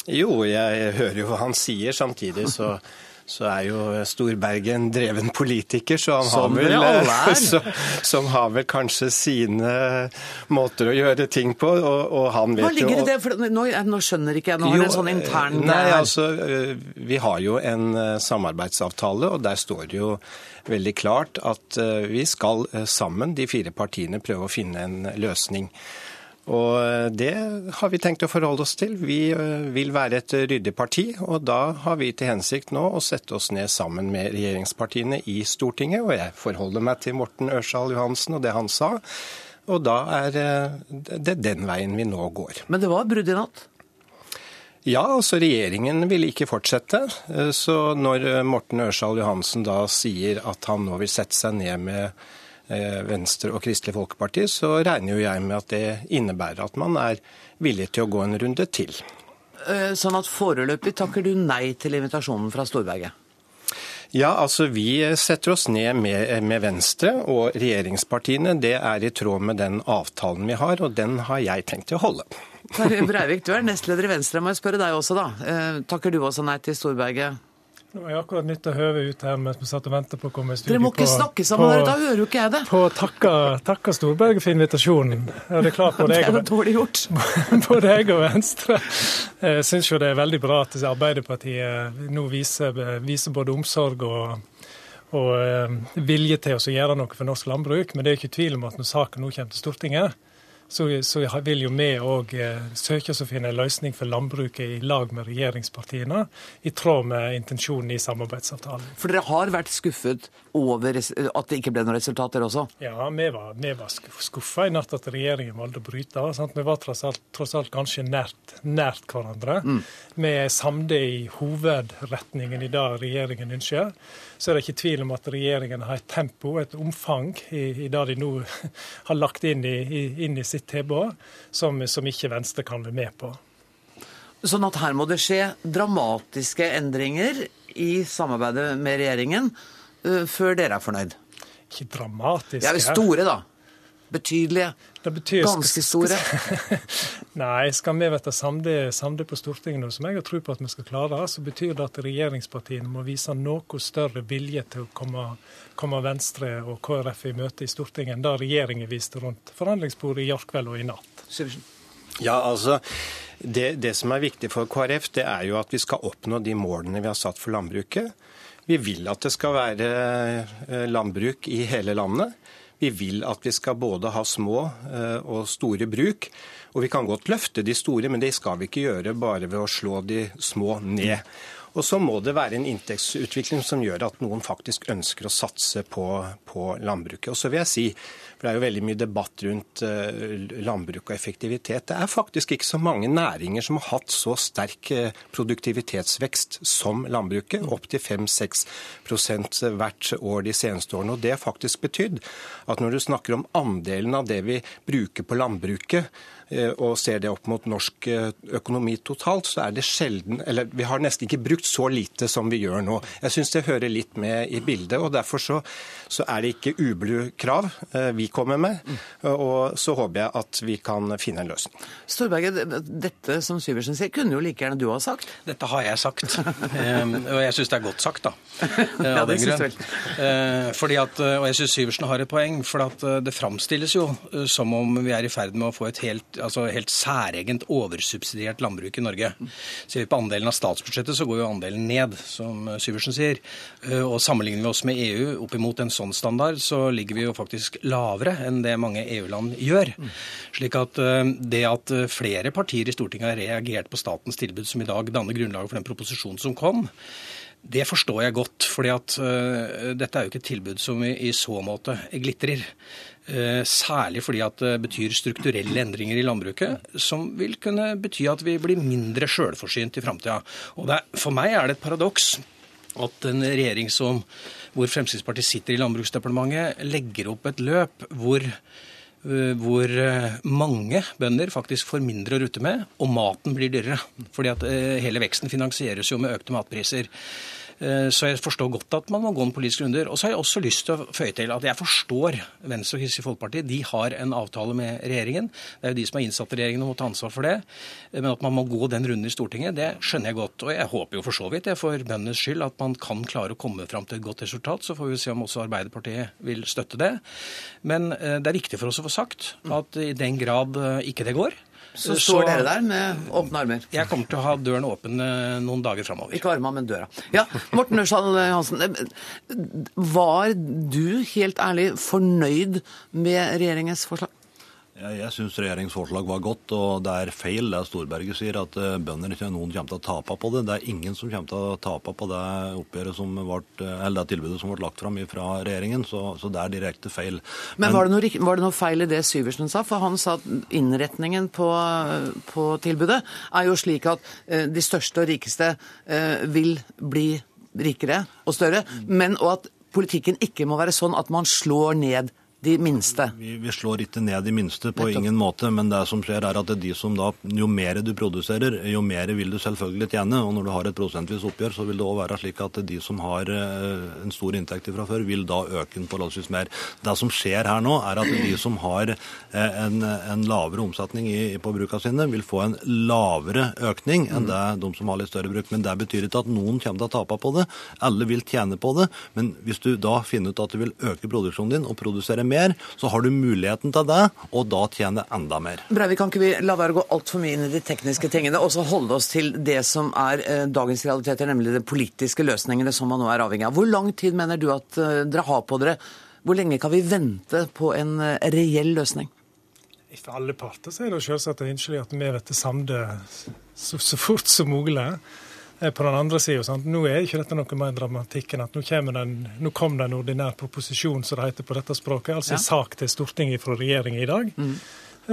Jo, jeg hører jo hva han sier. Samtidig så, så er jo Storberget en dreven politiker, så han Som har vel, er. så, som har vel kanskje sine måter å gjøre ting på. Og, og han vet Hva ligger jo i det? For nå, nå skjønner ikke jeg. Nå har det en sånn intern Nei, altså, eh, Vi har jo en eh, samarbeidsavtale, og der står det jo veldig klart at eh, vi skal eh, sammen, de fire partiene, prøve å finne en løsning. Og eh, det har vi tenkt å forholde oss til. Vi eh, vil være et ryddig parti, og da har vi til hensikt nå å sette oss ned sammen med regjeringspartiene i Stortinget. Og jeg forholder meg til Morten Ørsal Johansen og det han sa. Og da er eh, det den veien vi nå går. Men det var brudd i natt? Ja, altså regjeringen ville ikke fortsette. Så når Morten Ørsal Johansen da sier at han nå vil sette seg ned med Venstre og Kristelig Folkeparti, så regner jo jeg med at det innebærer at man er villig til å gå en runde til. Eh, Sånn at foreløpig takker du nei til invitasjonen fra Storberget? Ja, altså vi setter oss ned med, med Venstre og regjeringspartiene. Det er i tråd med den avtalen vi har, og den har jeg tenkt å holde. Terje Breivik, du er nestleder i Venstre. Må jeg spørre deg også, da. Eh, takker du også nei til Storberget? Nå har jeg akkurat nytta høvet ut her mens vi satt og ventet på å komme i studio. Dere må ikke på- snakke sammen, på- dere, da hører jo ikke jeg det. På å takke, takke Storberget for invitasjonen. Ja, det er klart både Det er jo dårlig gjort. både jeg og Venstre eh, syns jo det er veldig bra at Arbeiderpartiet nå viser, viser både omsorg og, og eh, vilje til å gjøre noe for norsk landbruk. Men det er ikke tvil om at når saken nå kommer til Stortinget, så, så vil jo vi òg søke oss å finne en løsning for landbruket i lag med regjeringspartiene, i tråd med intensjonen i samarbeidsavtalen. For dere har vært skuffet over at det ikke ble noen resultater også? Ja, vi var, vi var skuffa i natt at regjeringen valgte å bryte. Sant? Vi var tross alt, tross alt ganske nært, nært hverandre. Vi er samde i hovedretningen i det regjeringen ønsker. Så er det ikke tvil om at regjeringen har et tempo, et omfang, i, i det de nå har lagt inn i, i, inn i sitt tilbud, som, som ikke Venstre kan være med på. Sånn at her må det skje dramatiske endringer i samarbeidet med regjeringen før dere er fornøyd? Ikke dramatisk. Ja, store, da. Betydelige. Det betyr, Ganske store. Nei, skal vi bli samde, samde på Stortinget nå, som jeg har tro på at vi skal klare, så betyr det at regjeringspartiene må vise noe større vilje til å komme, komme Venstre og KrF i møte i Stortinget enn det regjeringen viste rundt forhandlingsbordet i går kveld og i natt. Ja, altså, det, det som er viktig for KrF, det er jo at vi skal oppnå de målene vi har satt for landbruket. Vi vil at det skal være eh, landbruk i hele landet. Vi vil at vi skal både ha små eh, og store bruk. Og vi kan godt løfte de store, men det skal vi ikke gjøre bare ved å slå de små ned. Og så må det være en inntektsutvikling som gjør at noen faktisk ønsker å satse på, på landbruket. Og så vil jeg si, for det er jo veldig mye debatt rundt eh, landbruk og effektivitet, det er faktisk ikke så mange næringer som har hatt så sterk eh, produktivitetsvekst som landbruket, opptil 5-6 hvert år de seneste årene. Og det har faktisk betydd at når du snakker om andelen av det vi bruker på landbruket, eh, og ser det opp mot norsk økonomi totalt, så er det sjelden Eller vi har nesten ikke brukt så lite som vi gjør nå. Jeg syns det hører litt med i bildet. og Derfor så, så er det ikke ublu krav vi kommer med. Og så håper jeg at vi kan finne en løsning. Storberget, dette som Syversen sier, kunne jo like gjerne du ha sagt. Dette har jeg sagt, og jeg syns det er godt sagt, da. eh, Ja, det den synes grunn. Eh, fordi at, eh, og jeg syns Syversen har et poeng, for at eh, det framstilles jo eh, som om vi er i ferd med å få et helt, altså helt særegent oversubsidiert landbruk i Norge. Ser vi på andelen av statsbudsjettet, så går jo andelen ned, som eh, Syversen sier. Eh, Og sammenligner vi oss med EU opp imot en sånn standard, så ligger vi jo faktisk lavere enn det mange EU-land gjør. Slik at eh, det at eh, flere partier i Stortinget har reagert på statens tilbud, som i dag danner grunnlaget for den proposisjonen som kom, det forstår jeg godt. fordi at eh, dette er jo ikke et tilbud som i, i så måte glitrer. Særlig fordi at det betyr strukturelle endringer i landbruket, som vil kunne bety at vi blir mindre sjølforsynt i framtida. For meg er det et paradoks at en regjering som, hvor Fremskrittspartiet sitter i Landbruksdepartementet, legger opp et løp hvor eh, hvor eh, mange bønder faktisk får mindre å rutte med, og maten blir dyrere. Fordi at eh, hele veksten finansieres jo med økte matpriser. Eh, Så jeg forstår godt at man må gå en politisk runder. Og så har jeg også lyst til å føye til at jeg forstår Venstre og Kristelig Folkeparti. De har en avtale med regjeringen. Det er jo de som har innsatt regjeringen og må ta ansvar for det. Eh, Men at man må gå den runden i Stortinget, det skjønner jeg godt. Og jeg håper jo for så vidt, for bøndenes skyld, at man kan klare å komme fram til et godt resultat. Så får vi se om også Arbeiderpartiet vil støtte det. Men eh, det er viktig for oss å få sagt at i den grad ikke det går, Så står dere der med åpne armer. Jeg kommer til å ha døren åpen eh, noen dager framover. Ikke arma, men døra. Ja, Morten Ørsal Hansen. eh, Var du helt ærlig fornøyd med regjeringens forslag? Jeg, syns regjeringens forslag var godt, og det er feil det Storberget sier, at eh, bønder ikke noen kommer til å tape på det. Det er ingen som kommer til å tape på det oppgjøret som ble, eller det tilbudet som ble lagt fram fra regjeringen, så, så det er direkte feil. Men var det, noe, var det noe feil i det Syversen sa? For han sa at innretningen på, på tilbudet er jo slik at eh, de største og rikeste eh, vil bli rikere og større, men og at politikken ikke må være sånn at man slår ned de minste? Vi, vi slår ikke ned de minste på Nettopp. ingen måte, men det som skjer er at det er de som da, jo mer du produserer, jo mer vil du selvfølgelig tjene. Og når du har et prosentvis oppgjør, så vil det òg være slik at de som har eh, en stor inntekt fra før, vil da øke den forholdsvis mer. Det som skjer her nå, er at de som har eh, en, en lavere omsetning i, på bruka sine, vil få en lavere økning enn det de som har litt større bruk. Men det betyr ikke at noen kommer til å tape på det. Alle vil tjene på det. Men hvis du da finner ut at du vil øke produksjonen din og produsere mer, så har du muligheten til det, og da tjene enda mer. Breivik, kan ikke vi la være å gå altfor mye inn i de tekniske tingene, og så holde oss til det som er eh, dagens realiteter, nemlig de politiske løsningene som man nå er avhengig av. Hvor lang tid mener du at eh, dere har på dere? Hvor lenge kan vi vente på en eh, reell løsning? For alle parter så er det selvsagt ønskelig at vi blir samlet så, så fort som mulig. Eh, På den andre sida, nå er ikke dette noe mer dramatikk enn at nå, kommer den, nå kom det en ordinær proposisjon, som det heter på dette språket, altså en sak til Stortinget fra regjeringen i dag. Mm.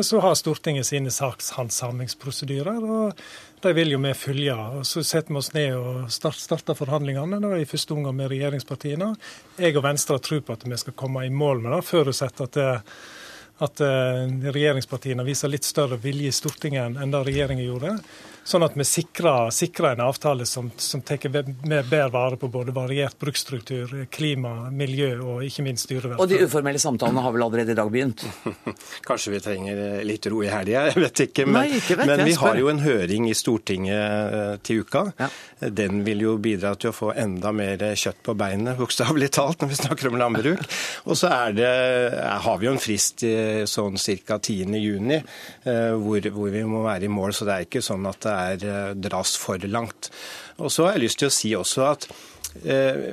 Så har Stortinget sine sakshandsamlingsprosedyrer, og de vil jo vi følge. Og Så setter vi oss ned og start, starter forhandlingene, da, i første omgang med regjeringspartiene. Jeg og Venstre har tro på at vi skal komme i mål med det, forutsatt at det at eh, regjeringspartiene viser litt større vilje i Stortinget enn det regjeringen gjorde. Sånn at vi sikrer, sikrer en avtale som, som tar mer bedre vare på både variert bruksstruktur, klima, miljø og ikke minst dyrevelferd. Og de uformelle samtalene har vel allerede i dag begynt? Kanskje vi trenger eh, litt ro i helga, jeg vet ikke. Men, Nei, ikke vet men vi har jo en høring i Stortinget eh, til uka. Den vil jo bidra til å få enda mer kjøtt på beinet, bokstavelig talt, når vi snakker om landbruk. Og så er det, har vi jo en frist eh, sånn ca. 10. juni, eh, hvor, hvor vi må være i mål. Så det er ikke sånn at det er eh, dras for langt. Og så har jeg lyst til å si også at eh,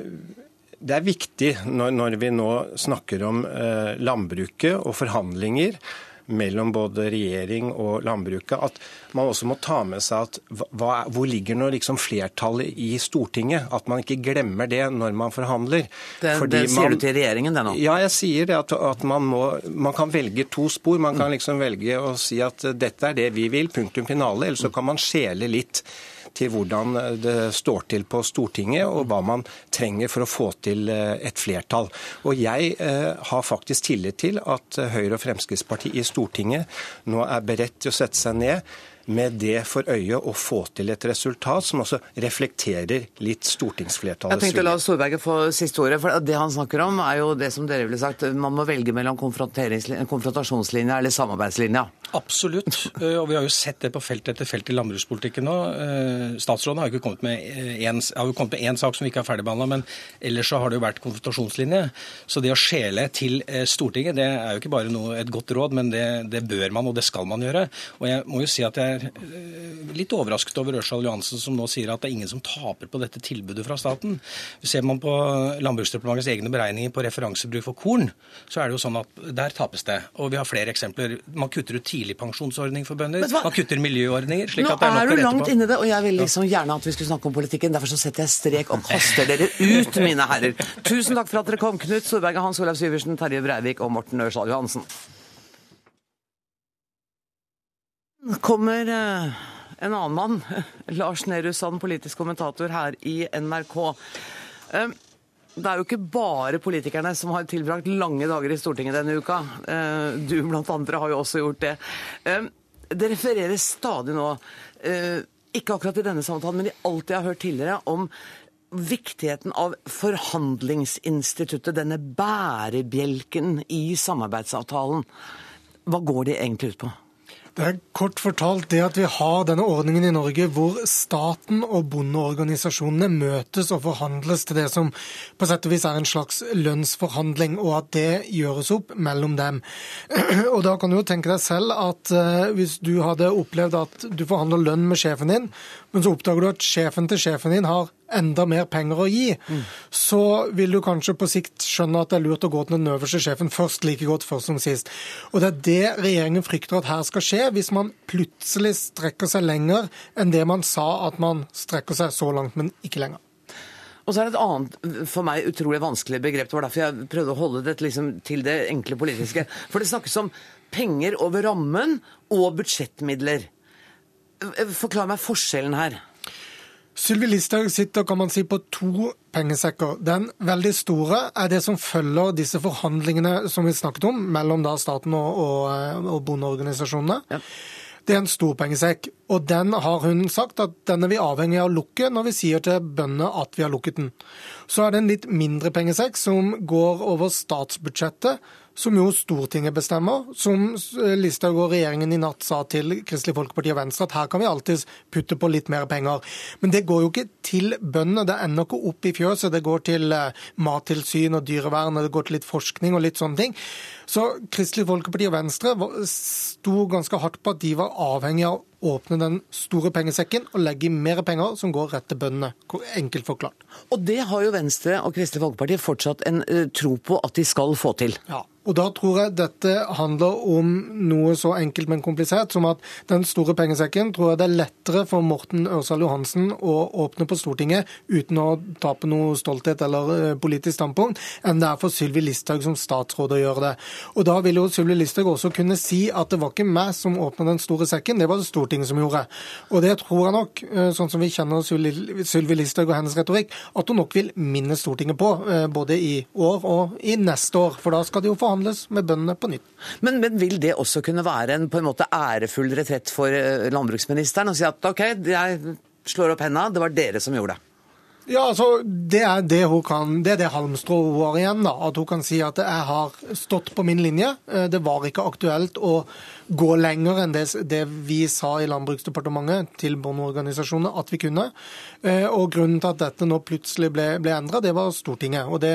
det er viktig når, når vi nå snakker om eh, landbruket og forhandlinger mellom både regjering og landbruket, at man også må ta med seg at hva, hvor ligger nå liksom flertallet i Stortinget? At man ikke glemmer det når man forhandler. Det, det sier man- du til regjeringen, det nå? ja, jeg sier det at, at man, må, man kan velge to spor. Man kan liksom velge å si at dette er det vi vil, punktum finale. Eller så kan man skjele litt til hvordan det står til på Stortinget, og hva man trenger for å få til eh, et flertall. Og jeg eh, har faktisk tillit til at eh, Høyre og Fremskrittspartiet i Stortinget nå er beredt til å sette seg ned med det for øye å få til et resultat som også reflekterer litt Jeg tenkte å la. Storberget få siste ordet, for det han snakker om er jo det som dere ville sagt, man må velge mellom konfrontasjonslinja eller samarbeidslinja. Absolutt. Eh, Og vi har jo sett det på felt etter felt i landbrukspolitikken nå. Eh, Statsråden har jo ikke kommet med én, har jo kommet med én sak som vi ikke har ferdigbehandla, men ellers så har det jo vært konfrontasjonslinje. Så det å skjele til eh, Stortinget, det er jo ikke bare noe, et godt råd, men det, det bør man, og det skal man gjøre. Og jeg må jo si at jeg er eh, litt overrasket over Ørsal Johansen som nå sier at det er ingen som taper på dette tilbudet fra staten. Ser man på Landbruksdepartementets egne beregninger på referansebruk for korn, så er det jo sånn at der tapes det. Og vi har flere eksempler. Man kutter ut tidligpensjonsordning for bønder. Du? Man kutter miljøordninger. slik Nå at det er nok er å du rette langt på. i det, og jeg vil liksom gjerne at vi skulle snakke om politikken. Derfor så setter jeg strek og kaster dere ut, mine herrer. Tusen takk for at dere kom, Knut Storberget, Hans Olav Syversen, Terje Breivik og Morten Ørsal Johansen. Kommer eh, en annen mann, Lars Nehru Sand, politisk kommentator her i NRK. Det er jo ikke bare politikerne som har tilbrakt lange dager i Stortinget denne uka. Eh, Du blant andre har jo også gjort det. Det refereres stadig nå, eh, ikke akkurat i denne samtalen, men i alt jeg har hørt tidligere, om viktigheten av forhandlingsinstituttet, denne bærebjelken i samarbeidsavtalen. Hva går det egentlig ut på? Det er kort fortalt det at vi har denne ordningen i Norge hvor staten og bondeorganisasjonene møtes og forhandles til det som på sett og vis er en slags lønnsforhandling, og at det gjøres opp mellom dem. Og da kan du jo tenke deg selv at eh, hvis du hadde opplevd at du forhandler lønn med sjefen din, men så oppdager du at sjefen til sjefen din har enda mer penger å gi, så vil du kanskje på sikt skjønne at det er lurt å gå til den øverste sjefen først, like godt først som sist. Og det er det regjeringen frykter at her skal skje, hvis man plutselig strekker seg lenger enn det man sa at man strekker seg så langt, men ikke lenger. Og så er det et annet for meg utrolig vanskelig begrep. Det var derfor jeg prøvde å holde dette liksom til det enkle politiske. For det snakkes om penger over rammen og budsjettmidler. Forklar meg forskjellen her. Sylvi Listhaug sitter kan man si, på to pengesekker. Den veldig store er det som følger disse forhandlingene som vi snakket om, mellom da staten og, og, og bondeorganisasjonene. Ja. Det er en stor pengesekk, og den har hun sagt at den er vi avhengig av å lukke når vi sier til bøndene at vi har lukket den. Så er det en litt mindre pengesekk som går over statsbudsjettet, som jo Stortinget bestemmer. Som Listhaug og regjeringen i natt sa til Kristelig Folkeparti og Venstre, at her kan vi alltids putte på litt mer penger. Men det går jo ikke til bøndene. Det ender ikke opp i fjøset. Det går til eh, mattilsyn og dyrevern, og det går til litt forskning og litt sånne ting. Så Kristelig Folkeparti og Venstre sto ganske hardt på at de var avhengig av å åpne den store pengesekken og legge i mer penger som går rett til bøndene. Enkelt forklart. Og det har jo Venstre og Kristelig Folkeparti fortsatt en uh, tro på at de skal få til. Ja. Og Da tror jeg dette handler om noe så enkelt, men komplisert som at den store pengesekken tror jeg det er lettere for Morten Ørsal Johansen å åpne på Stortinget uten å tape noe stolthet eller eh, politisk standpunkt, enn det er for Sylvi Listhaug som statsråd å gjøre det. Og Da vil jo Sylvi Listhaug også kunne si at det var ikke meg som åpna den store sekken, det var det Stortinget som gjorde. Og det tror jeg nok, eh, sånn som vi kjenner Sylvi Listhaug og hennes retorikk, at hun nok vil minne Stortinget på, eh, både i år og i neste år. For da skal det jo forhandles med bøndene på nytt. Men, men, vil det også kunne være en på en måte ærefull retrett for eh, landbruksministeren? Å si at OK, jeg slår opp hendene, det var dere som gjorde det? Ja, altså, Det er det hun kan, det er det halmstrå hun har igjen. da, At hun kan si at jeg har stått på min linje. Eh, det var ikke aktuelt å gå lenger enn det, det vi sa i Landbruksdepartementet til bondeorganisasjonene at vi kunne. Eh, og Grunnen til at dette nå plutselig ble, ble endra, det var Stortinget. Og det,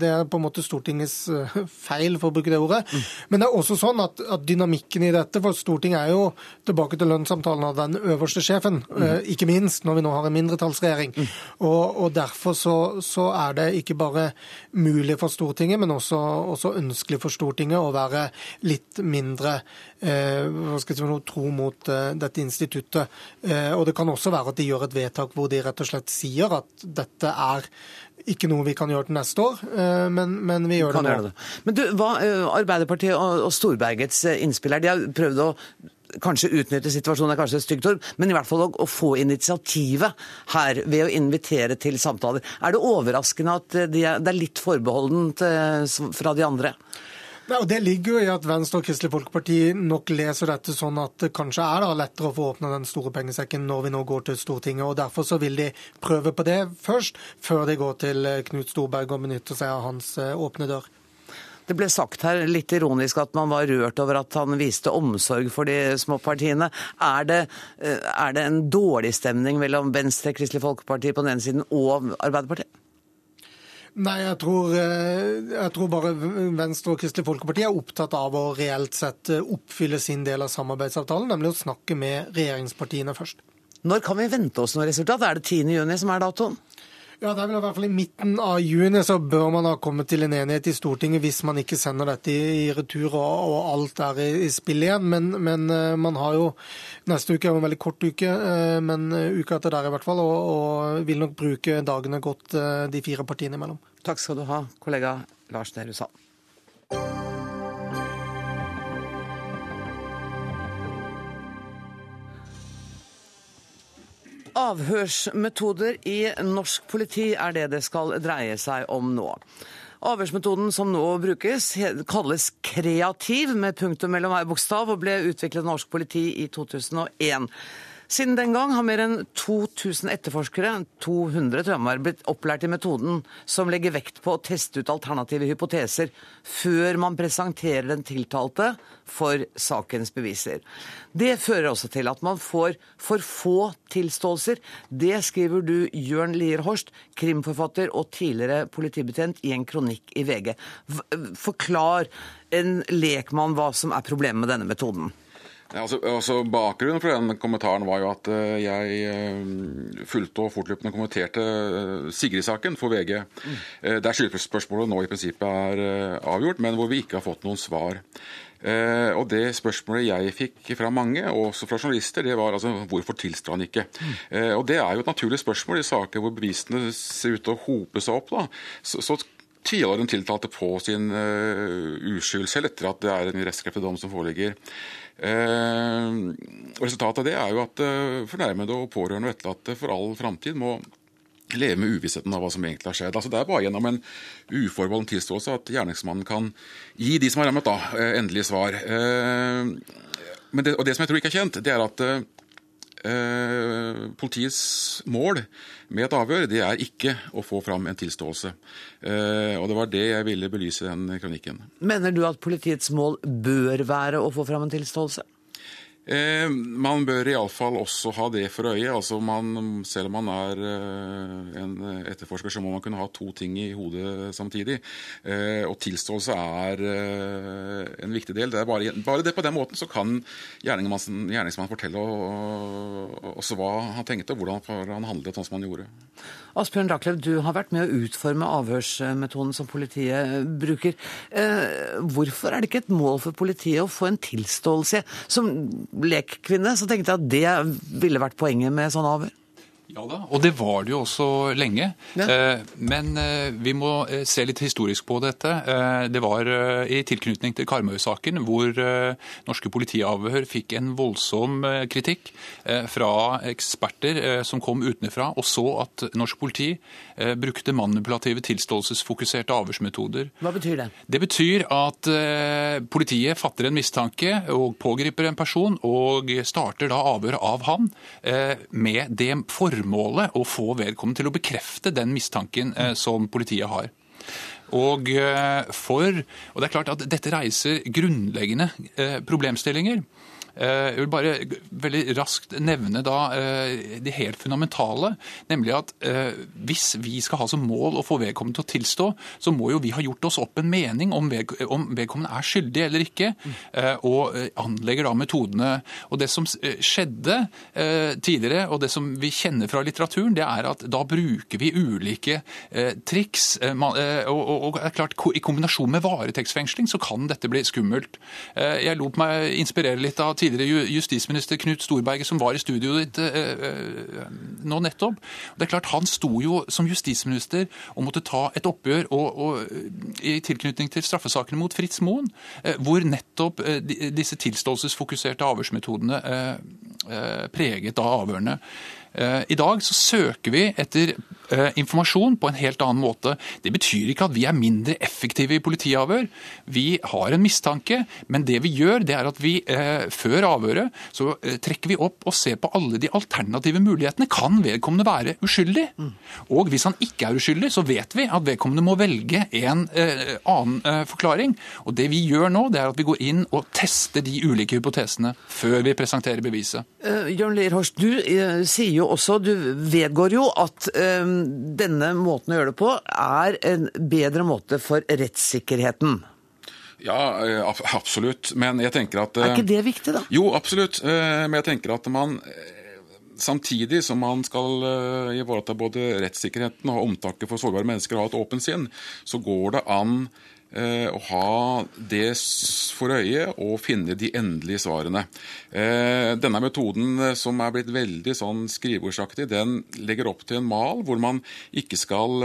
det, er på en måte Stortingets eh, feil, for å bruke det ordet. Mm. Men det er også sånn at, at, dynamikken i dette, for Stortinget er jo tilbake til lønnssamtalen av den øverste sjefen, mm. ikke minst når vi nå har en mindretallsregjering. Mm. Og, og Derfor så, så, er det ikke bare mulig for Stortinget, men også, også ønskelig for Stortinget å være litt mindre eh, si, tro mot eh, dette instituttet. Eh, og Det kan også være at de gjør et vedtak hvor de rett og slett sier at dette er ikke noe vi kan gjøre til neste år, eh, men, men vi gjør det nå. Det. Men du, hva, eh, Arbeiderpartiet og, Storbergets eh, innspill her, de har prøvd å kanskje utnytte situasjonen, er kanskje et stygt ord, men i hvert fall å, å, få initiativet her ved å invitere til samtaler. Er det overraskende at de er, det er litt forbeholdent fra de andre? Nei, og Det ligger jo i at Venstre og Kristelig Folkeparti nok leser dette sånn at det kanskje er da lettere å få åpna den store pengesekken når vi nå går til Stortinget. og Derfor så vil de prøve på det først, før de går til Knut Storberg og benytter seg av hans eh, åpne dør. Det ble sagt her litt ironisk at man var rørt over at han viste omsorg for de små partiene. Er det, eh, er det en dårlig stemning mellom Venstre, Kristelig Folkeparti på den ene siden og Arbeiderpartiet? Nei, jeg tror, eh, jeg tror, bare Venstre og Kristelig Folkeparti er opptatt av å reelt sett eh, oppfylle sin del av samarbeidsavtalen, nemlig å snakke med regjeringspartiene først. Når kan vi vente oss noe resultat? Er det 10.6 som er datoen? Ja, det er vel i hvert fall I midten av juni så bør man ha kommet til en enighet i Stortinget hvis man ikke sender dette i retur og, og alt er i, i spill igjen. Men, men, eh, man har jo Neste uke er en veldig kort uke, eh, men eh, uka etter der i hvert fall. Og, og vil nok bruke dagene godt de fire partiene imellom. Takk skal du ha, kollega Lars Nehru Sand. Avhørsmetoder i norsk politi er det det skal dreie seg om nå. Avhørsmetoden som nå brukes, kalles kreativ, med punktum mellom hver bokstav, og ble utviklet av norsk politi i 2001. Siden den gang har mer enn 2000 etterforskere, 200 tømmer, blitt opplært i metoden som legger vekt på å teste ut alternative hypoteser før man presenterer den tiltalte for sakens beviser. Det fører også til at man får for få tilståelser. Det skriver du, Jørn Lier Horst, krimforfatter og tidligere politibetjent, i en kronikk i VG. Forklar en lekmann hva som er problemet med denne metoden. Ja, altså, altså, bakgrunnen for den kommentaren var jo at uh, jeg uh, fulgte og fortløpende kommenterte uh, Sigrid-saken for VG. Mm. der skyldspørsmålet nå i prinsippet er avgjort, men hvor vi ikke har fått noen svar. og Det spørsmålet jeg fikk fra mange, og også fra journalister, det var altså hvorfor tilstår han ikke? Mm. og Det er jo et naturlig spørsmål i saker hvor bevisene ser ut til å hope seg opp. da, så, så tviholder den tiltalte på sin uh, uskyld, selv etter at det er en rettskraftig dom som foreligger. Uh, resultatet av det er jo at uh, fornærmede og pårørende og etterlatte for all framtid må leve med uvissheten av hva som egentlig har skjedd. Altså, det er bare gjennom en uforbeholden tilståelse at gjerningsmannen kan gi de som har rammet, da, endelig svar. Det, og det som jeg tror ikke er kjent, det er at eh, politiets mål med et avhør, det er ikke å få fram en tilståelse. Eh, og det var det jeg ville belyse i den kronikken. Mener du at politiets mål bør være å få fram en tilståelse? Eh, man bør iallfall også ha det for øye. altså man, Selv om man er eh, en etterforsker, så må man kunne ha to ting i hodet samtidig. Eh, og tilståelse er en viktig del. Det er bare, bare, det på den måten så kan gjerningsmannen, gjerningsmannen fortelle også hva han tenkte, og hvordan han handlet sånn som han gjorde. Asbjørn Rachlew, du har vært med å utforme avhørsmetoden som politiet bruker. Eh, hvorfor er det ikke et mål for politiet å få en tilståelse? Som lekkvinne så tenkte jeg at det ville vært poenget med sånn avhør. Ja da, og det var det jo også lenge. Ja. Eh, men eh, vi må eh, se litt historisk på dette. Det var i tilknytning til Karmøy-saken hvor norske politiavhør fikk en voldsom kritikk fra eksperter som kom utenfra og så at norsk politi brukte manipulative, tilståelsesfokuserte avhørsmetoder. Hva betyr det? Det betyr at politiet fatter en mistanke og pågriper en person og starter da avhør av han med det formålet formålet å få vedkommende til å bekrefte den mistanken eh, som politiet har. Og, eh, for, og det er klart at Dette reiser grunnleggende eh, problemstillinger. Eh, jeg vil bare veldig raskt nevne da eh, det helt fundamentale, nemlig at eh, hvis vi skal ha som mål å få vedkommende til å tilstå, så må jo vi ha gjort oss opp en mening om vedkommende er skyldig eller ikke, og anlegger da metodene. Og Det som skjedde tidligere, og det som vi kjenner fra litteraturen, det er at da bruker vi ulike triks. Og det er klart, I kombinasjon med varetektsfengsling så kan dette bli skummelt. Jeg lot meg inspirere litt av tidligere justisminister Knut Storberget, som var i studioet ditt eh, eh, nå nettopp. Det er klart Han sto jo som justisminister og måtte ta et oppgjør og, og, i tilknytning til straffesakene mot Fritz Moen, eh, hvor nettopp disse tilståelsesfokuserte avhørsmetodene preget av avhørene. I dag så søker vi etter Eh, informasjon på en helt annen måte. Det betyr ikke at vi er mindre effektive i politiavhør. Vi har en mistanke, men det vi gjør, det er at vi eh, før avhøret så eh, trekker vi opp og ser på alle de alternative mulighetene. Kan vedkommende være uskyldig? Og hvis han ikke er uskyldig, så vet vi at vedkommende må velge en annen forklaring. Og det vi gjør nå, det er at vi går inn og tester de ulike hypotesene før vi presenterer beviset. Jørn Lierhorst, du uh, sier jo også, du vedgår jo at uh, denne måten å gjøre det på er en bedre måte for rettssikkerheten? Ja, eh, absolutt. Men jeg tenker at Er ikke det viktig, da? Jo, absolutt. Eh, men jeg tenker at man eh, Samtidig som man skal ivareta både rettssikkerheten og omtaket for sårbare mennesker og ha et åpent sinn, så går det an Eh, å ha det for øye og finne de endelige svarene. Eh, denne metoden eh, som er blitt veldig sånn skrivebordsaktig, den legger opp til en mal hvor man ikke skal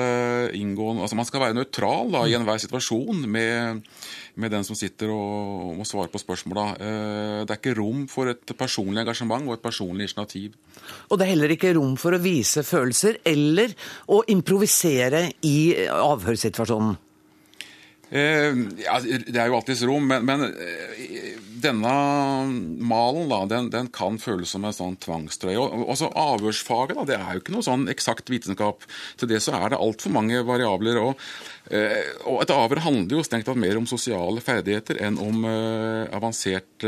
inngå altså Man skal være nøytral da, i enhver situasjon med, med, den som sitter og må svare på spørsmåla. Det er ikke rom for et personlig engasjement og et personlig initiativ. Og det er heller ikke rom for å vise følelser eller å improvisere i avhørssituasjonen? Eh, ja, det er jo alltids rom, men, men eh, denne malen da, den, den, kan føles som en sånn tvangstrøye. Og, også Avhørsfaget da, det er jo ikke noe sånn eksakt vitenskap. Til det så er det altfor mange variabler. Og, eh, og Et avhør handler jo strengt tatt mer om sosiale ferdigheter enn om avansert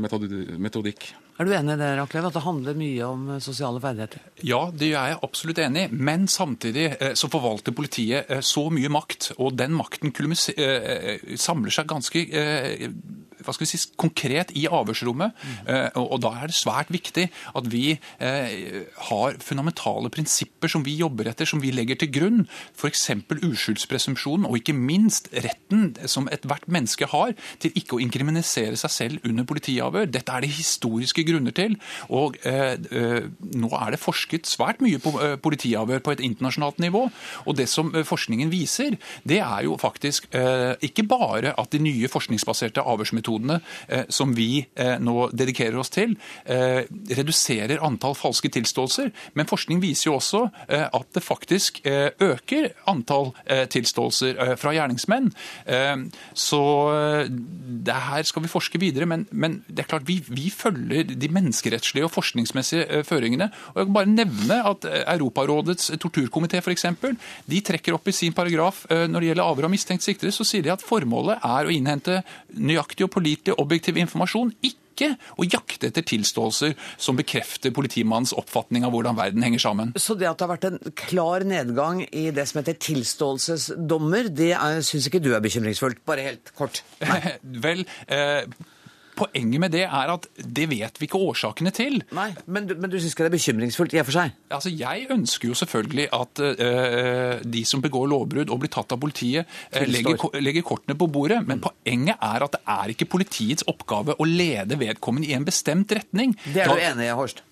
metodikk. Er du enig i det, Raklev, at det handler mye om eh, sosiale ferdigheter? Ja, det er jeg absolutt enig i. Men samtidig eh, så forvalter politiet eh, så mye makt, og den makten samler seg ganske hva skal vi si, konkret i avhørsrommet. Eh, og, da er det svært viktig at vi eh, har fundamentale prinsipper som vi jobber etter, som vi legger til grunn. F.eks. uskyldspresumpsjonen, og ikke minst retten som ethvert menneske har til ikke å inkriminere seg selv under politiavhør. Dette er det historiske grunner til. Og eh, nå er det forsket svært mye på politiavhør på et internasjonalt nivå. Og det som forskningen viser, det er jo faktisk ikke bare at de nye forskningsbaserte avhørsmetodene eh, som vi nå dedikerer oss til, reduserer antall falske tilståelser, men forskning viser jo også at det faktisk øker antall tilståelser fra gjerningsmenn. Så det her skal vi forske videre, men, men det er klart vi, vi, følger de menneskerettslige og forskningsmessige føringene. og jeg kan bare nevne at Europarådets torturkomité f.eks. de trekker opp i sin paragraf når det gjelder avhør av mistenkt siktede, så sier de at formålet er å innhente nøyaktig og pålitelig objektiv informasjon. ikke å jakte etter tilståelser som bekrefter politimannens oppfatning av hvordan verden henger sammen. Så det at det har vært en klar nedgang i det som heter tilståelsesdommer, det syns ikke du er bekymringsfullt? Bare helt kort. Vel, eh, Poenget med det er at det vet vi ikke årsakene til. Nei, Men du, men du syns ikke det er bekymringsfullt i og for seg? Altså, Jeg ønsker jo selvfølgelig at uh, de som begår lovbrudd og blir tatt av politiet, uh, legger, legger, kortene på bordet. Men mm. poenget er at det er ikke politiets oppgave å lede vedkommende i en bestemt retning. Det er du enig i, Horst?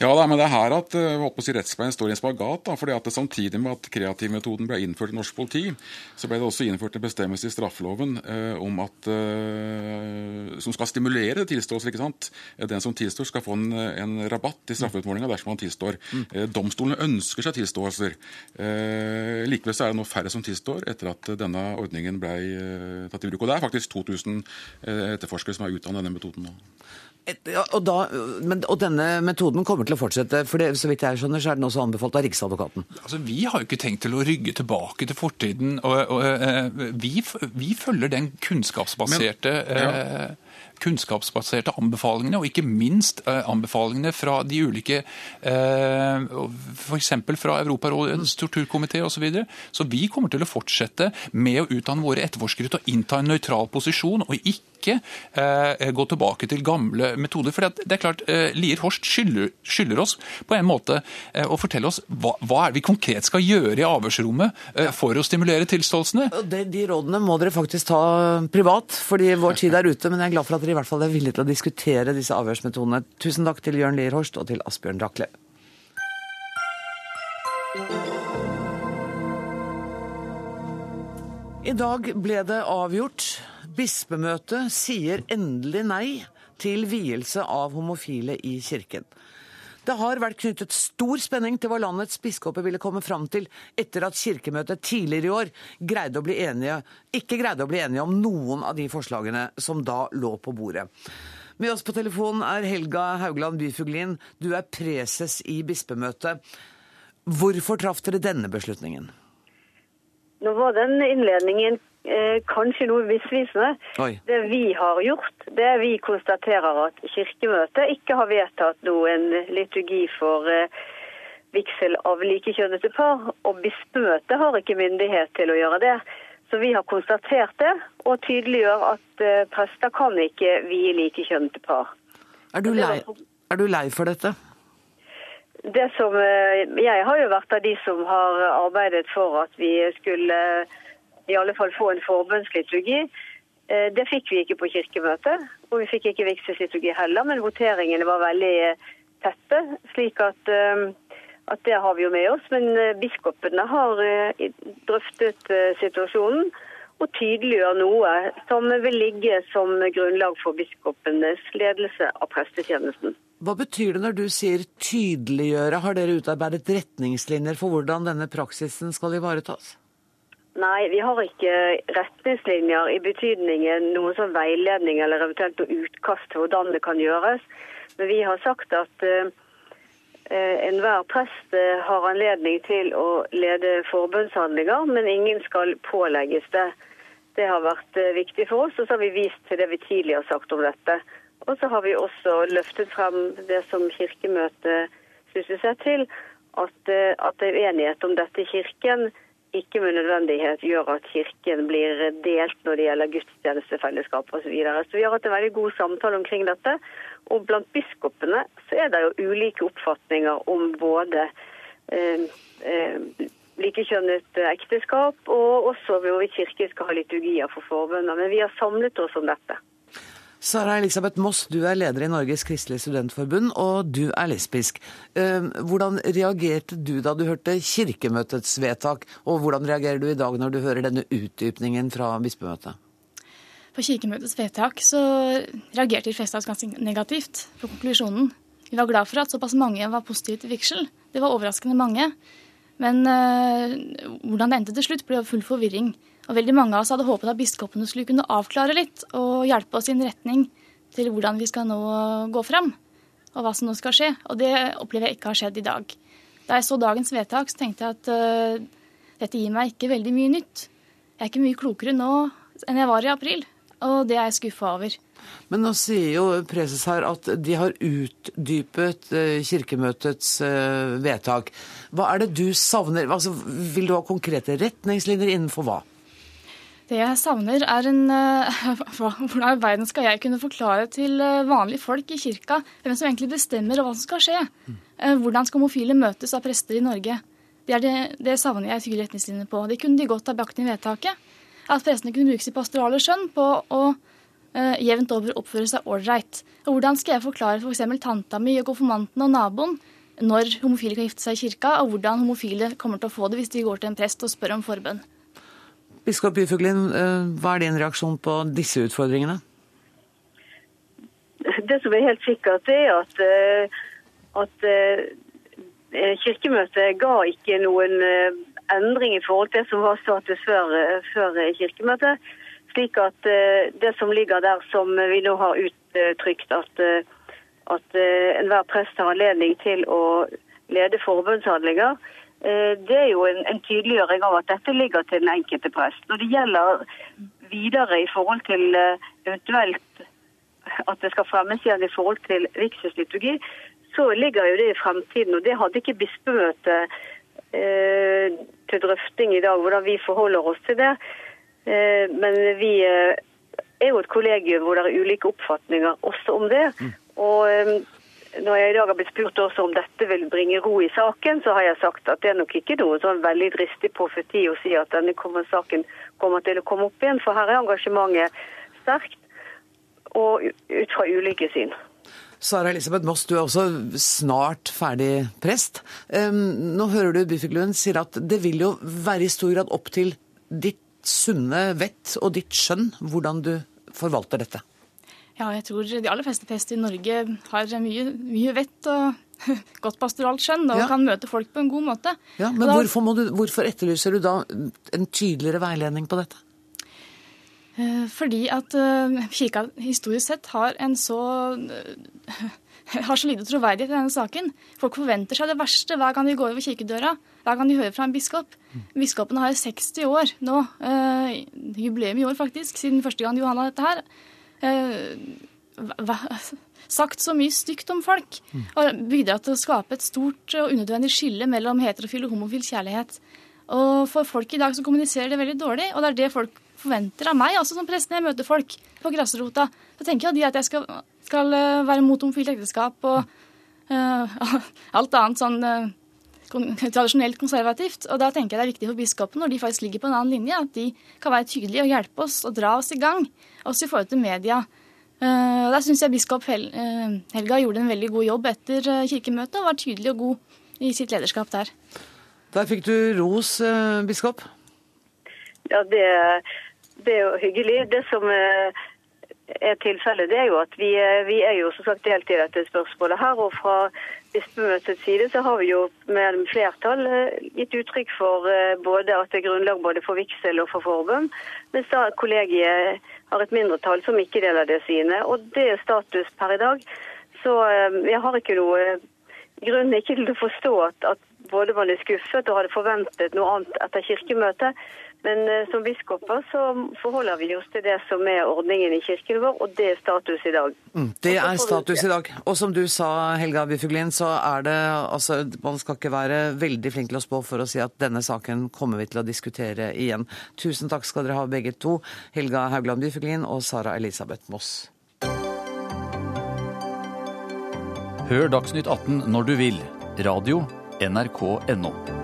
Ja, da, men det er her at uh, si, rettspleien står i en spagat. Da, fordi at det, Samtidig med at kreativmetoden ble innført i norsk politi, så ble det også innført en bestemmelse i straffeloven eh, om at, eh, som skal stimulere tilståelse. ikke sant? Den som tilstår, skal få en, en rabatt i straffeutmålinga dersom han tilstår. Mm. Domstolene ønsker seg tilståelser. Likevel så er det nå færre som tilstår etter at denne ordningen ble tatt i bruk. Og det er faktisk 2000 etterforskere som er utdannet denne metoden nå. Og, da, men, og, denne metoden kommer til å fortsette, for det, så vidt jeg skjønner, så er den også anbefalt av Riksadvokaten? Altså, Vi har jo ikke tenkt til å rygge tilbake til fortiden. og, og uh, vi, vi, følger den kunnskapsbaserte men, ja. uh, kunnskapsbaserte anbefalingene, og ikke minst uh, anbefalingene fra de ulike F.eks. fra Europarådets torturkomité osv. Så, videre. så vi kommer til å fortsette med å utdanne våre etterforskere til å innta en nøytral posisjon, og ikke ikke eh, gå tilbake til gamle metoder. For det er klart, eh, Lier Horst skylder, skylder, oss på en måte eh, å fortelle oss hva, hva er det vi konkret skal gjøre i avhørsrommet for å stimulere tilståelsene. De, de rådene må dere faktisk ta privat, fordi vår tid er ute. Men jeg er glad for at dere i hvert fall er villige til å diskutere disse avhørsmetodene. Tusen takk til Jørn Lier Horst og til Asbjørn Rakle. I dag ble det avgjort Bispemøtet sier endelig nei til vielse av homofile i kirken. Det har vært knyttet stor spenning til hva landets biskoper ville komme fram til etter at Kirkemøtet tidligere i år greide å bli enige, ikke greide å bli enige om noen av de forslagene som da lå på bordet. Med oss på telefonen er Helga Haugland Byfuglin. Du er preses i bispemøtet. Hvorfor traff dere denne beslutningen? Nå var den innledningen eh, kanskje noe misvisende. Oi. Det vi har gjort, det er vi konstaterer at Kirkemøtet ikke har vedtatt noen liturgi for eh, vigsel av likekjønnede par, og Bispemøtet har ikke myndighet til å gjøre det. Så vi har konstatert det, og tydeliggjør at eh, prester kan ikke vie likekjønnede par. Er du, lei, er du lei for dette? Det som, eh, jeg har jo vært av de som har arbeidet for at vi skulle i alle fall få en forbønnsliturgi. Eh, det fikk vi ikke på kirkemøtet, og vi fikk ikke vigselsliturgi heller, men voteringene var veldig eh, tette. slik at, eh, at, det har vi jo med oss. Men biskopene har drøftet situasjonen og tydeliggjør noe som vil ligge som grunnlag for biskopenes ledelse av prestetjenesten. Hva betyr det når du sier tydeliggjøre? Har dere utarbeidet retningslinjer for hvordan denne praksisen skal ivaretas? Nei, vi har ikke retningslinjer i betydningen noen sånn veiledning eller eventuelt noe utkast til hvordan det kan gjøres. Men vi har sagt at uh, enhver prest uh, har anledning til å lede forbundshandlinger, men ingen skal pålegges det. Det har vært viktig for oss, og så har vi vist til det vi tidligere har sagt om dette. Og så har vi også løftet frem det som Kirkemøtet slutter seg til, at, at det er uenighet om dette i Kirken ikke med nødvendighet gjør at Kirken blir delt når det gjelder gudstjenestefellesskap osv. Så, videre. så vi har hatt en veldig god samtale omkring dette. Og blant biskopene så er det jo ulike oppfatninger om både eh, eh, likekjønnet ekteskap, og også hvorvidt Kirken skal ha liturgier for forbønner. Men vi har samlet oss om dette. Sara Elisabeth Moss, du er leder i Norges kristelige studentforbund, og du er lesbisk. Ehm, hvordan reagerte du da du hørte Kirkemøtets vedtak, og hvordan reagerer du i dag når du hører denne utdypningen fra bispemøtet? På Kirkemøtets vedtak så reagerte de fleste av oss ganske negativt på konklusjonen. Vi var glad for at såpass mange var positive til vigsel. Det var overraskende mange. Men øh, hvordan det endte til slutt, ble full forvirring. Og veldig mange av oss hadde håpet at biskopene skulle kunne avklare litt og hjelpe oss i en retning til hvordan vi skal nå gå fram, og hva som nå skal skje. Og det opplever jeg ikke har skjedd i dag. Da jeg så dagens vedtak, så tenkte jeg at uh, dette gir meg ikke veldig mye nytt. Jeg er ikke mye klokere nå enn jeg var i april, og det er jeg skuffa over. Men nå sier jo preses her at de har utdypet uh, Kirkemøtets uh, vedtak. Hva er det du savner? Altså, vil du ha konkrete retningslinjer innenfor hva? Det jeg savner, er en uh, Hvordan i verden skal jeg kunne forklare til uh, vanlige folk i kirka hvem som egentlig bestemmer hva som skal skje? Uh, hvordan skal homofile møtes av prester i Norge? Det, det, det savner jeg tydelige retningslinjer på. Det kunne de godt ha bakt inn i vedtaket. At prestene kunne bruke sitt pastorale skjønn på å jevnt over oppføre seg ålreit. Hvordan skal jeg forklare f.eks. For tanta mi og konfirmanten og naboen når homofile kan gifte seg i kirka, og hvordan homofile kommer til å få det hvis de går til en prest og spør om forbønn? Biskop Byfuglin, eh, hva er din reaksjon på disse utfordringene? Det som er helt sikkert, er at, eh, at eh, Kirkemøtet ga ikke noen endring i forhold til det som var status før, før Kirkemøtet. Slik at det som ligger der som vi nå har uttrykt, at, at enhver prest har anledning til å lede forbundshandlinger, det er jo en, en, tydeliggjøring av at dette ligger til den enkelte prest. Når det gjelder videre i forhold til eh, eventuelt at det skal fremmes igjen i forhold til vigselsliturgi, så ligger jo det i fremtiden. Og det hadde ikke bispemøtet eh, til drøfting i dag, hvordan vi forholder oss til det. Eh, men vi eh, er jo et kollegium hvor det er ulike oppfatninger også om det. Mm. Og eh, når jeg i dag har blitt spurt også om dette vil bringe ro i saken, så har jeg sagt at det er nok ikke noe sånn veldig dristig profeti å si at denne kommer, saken kommer til å komme opp igjen, for her er engasjementet sterkt og ut fra ulike syn. Sara Elisabeth Moss, du er også snart ferdig prest. Nå hører du Byfylklund sier at det vil jo være i stor grad opp til ditt sunne vett og ditt skjønn hvordan du forvalter dette. Ja, jeg tror de aller fleste prester i Norge har mye, mye vett og godt pastoralt skjønn og ja. kan møte folk på en god måte. Ja, Men da, hvorfor, du, hvorfor, etterlyser du da en tydeligere veiledning på dette? Eh, fordi at uh, kirka historisk sett har en så uh, har så lite troverdighet i denne saken. Folk forventer seg det verste hver gang de går over kirkedøra. Hver gang de hører fra en biskop. Biskopene har 60 år nå, jubileum i år faktisk, siden første gang Johan har dette her. Eh, sagt så mye stygt om folk. Og bidratt til å skape et stort og unødvendig skille mellom heterofil og homofil kjærlighet. Og for folk i dag så kommuniserer det veldig dårlig, og det er det folk forventer av meg, også som prest når jeg møter folk på grasrota. Så tenker jeg at jeg skal, skal eh, være mot homofilt ekteskap og uh, alt annet sånn uh, tradisjonelt konservativt. Og da tenker jeg det er viktig for biskopene, når de faktisk ligger på en annen linje, at de kan være tydelige og hjelpe oss og dra oss i gang også i forhold til media. Og der syns jeg biskop uh, Helga gjorde en veldig god jobb etter uh, kirkemøtet, og var tydelig og god i sitt lederskap der. Der fikk du ros, biskop. Ja, det, det, er jo hyggelig. Det som er tilfellet, det er jo at vi, vi er jo som sagt delt i dette spørsmålet her. Og fra bispemøtets side så har vi jo med flertall gitt uttrykk for både at det er grunnlag både for vigsel og for forbund. Mens da kollegiet har et mindretall som ikke deler det synet. Og det er status per i dag. Så eh, jeg har ikke noe grunn ikke til å forstå at, at både man er skuffet og hadde forventet noe annet etter kirkemøtet. Men eh, som biskoper så forholder vi oss til det som er ordningen i kirken vår, og det er status i dag. Mm, det er status i dag. Og som du sa, Helga Byfuglin, så er det altså Man skal ikke være veldig flink til å spå for å si at denne saken kommer vi til å diskutere igjen. Tusen takk skal dere ha begge to, Helga Haugland Byfuglin og Sara Elisabeth Moss. Hør Dagsnytt 18 når du vil. Radio NRK.no.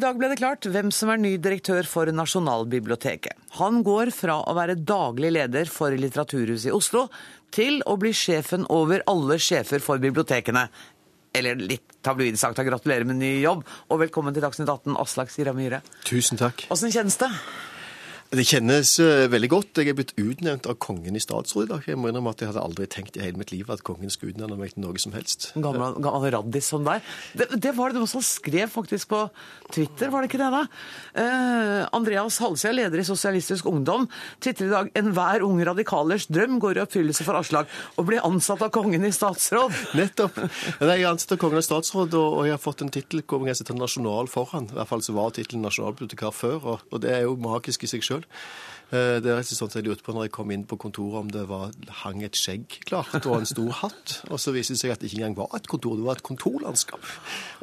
I dag ble det klart hvem som er ny direktør for Nasjonalbiblioteket. Han går fra å være daglig leder for Litteraturhuset i Oslo til å bli sjefen over alle sjefer for bibliotekene. Eller litt tabloid sagt, gratulerer med ny jobb, og velkommen til Dagsnytt 18, Aslak Sira Myhre. Tusen takk. Åssen kjennes det? Det kjennes uh, veldig godt. Jeg er blitt utnevnt av kongen i statsråd i dag. Jeg må innrømme at jeg hadde aldri tenkt i hele mitt liv at kongen skulle utnevne meg til noe som helst. Gammel, gammel raddis som deg. Det, det var det noen som skrev faktisk på Twitter, var det ikke det da? Uh, Andreas Halsia, leder i Sosialistisk Ungdom, tvitrer i dag 'Enhver ung radikalers drøm går i oppfyllelse for avslag og blir ansatt av kongen i statsråd. Nettopp. Jeg er ansatt av kongen i statsråd, og jeg har fått en tittel hvor jeg sitter nasjonal foran. I hvert fall så var tittelen nasjonalbibliotekar før, og, og det er jo magisk i seg sjøl. Det er rett og slett sånn jeg lurte på når jeg kom inn på kontoret om det var, hang et skjegg klart og en stor hatt. Og så viste det seg at det ikke engang var et kontor, det var et kontorlandskap.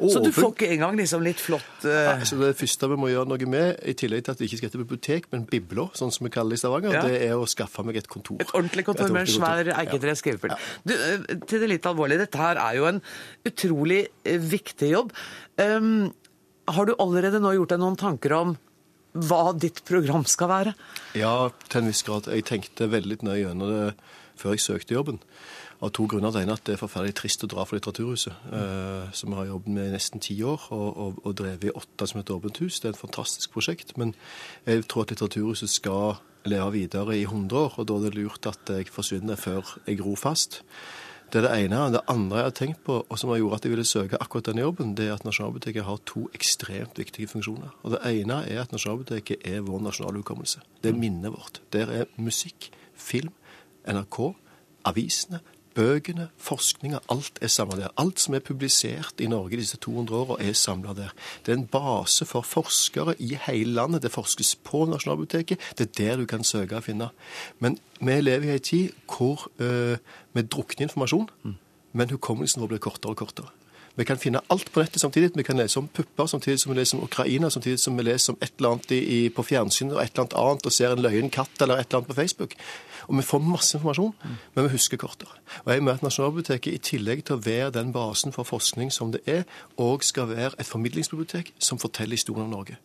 Og Så du får ikke engang liksom litt flott uh... Nei, så Det første vi må gjøre noe med, i tillegg til at vi ikke skal til bibliotek, men bibla, sånn som vi kaller det i Stavanger, ja. det er å skaffe meg et kontor. Et ordentlig kontor med en svær eiketre skrivepult. Ja. Til det litt alvorlige, dette her er jo en utrolig viktig jobb. Um, har du allerede nå gjort deg noen tanker om hva ditt program skal være? Ja, til en viss grad. Jeg tenkte veldig nøye gjennom det før jeg søkte jobben. Av to grunner. Det ene at det er forferdelig trist å dra fra Litteraturhuset, eh, som vi har jobbet med i nesten ti år, og, og, og drevet i åtte som et åpent hus. Det er et fantastisk prosjekt. Men jeg tror at Litteraturhuset skal leve videre i 100 år, og da er det lurt at jeg forsvinner før jeg gror fast. Det er det ene. Det andre jeg har tenkt på, og som har gjort at jeg ville søke akkurat denne jobben, det er at Nasjonalbiblioteket har to ekstremt viktige funksjoner. Og Det ene er at Nasjonalbiblioteket er vår nasjonale hukommelse. Det er minnet vårt. Der er musikk, film, NRK, avisene, Bøkene, forskninga, alt er samla der. Alt som er publisert i Norge disse 200 åra, er samla der. Det er en base for forskere i hele landet. Det forskes på Nasjonalbiblioteket. Det er der du kan søke og finne. Men vi lever i ei tid hvor uh, vi drukner informasjon, mm. men hukommelsen vår blir kortere og kortere. Vi kan finne alt på nettet samtidig. Vi kan lese om pupper samtidig som vi leser om Ukraina, samtidig som vi leser om et eller annet i, på fjernsynet og et eller annet annet og ser en løyen katt eller et eller annet på Facebook. Og vi får masse informasjon, men vi husker kortere. Og jeg mener at Nasjonalbiblioteket i tillegg til å være den basen for forskning som det er, òg skal være et formidlingsbibliotek som forteller historien om Norge.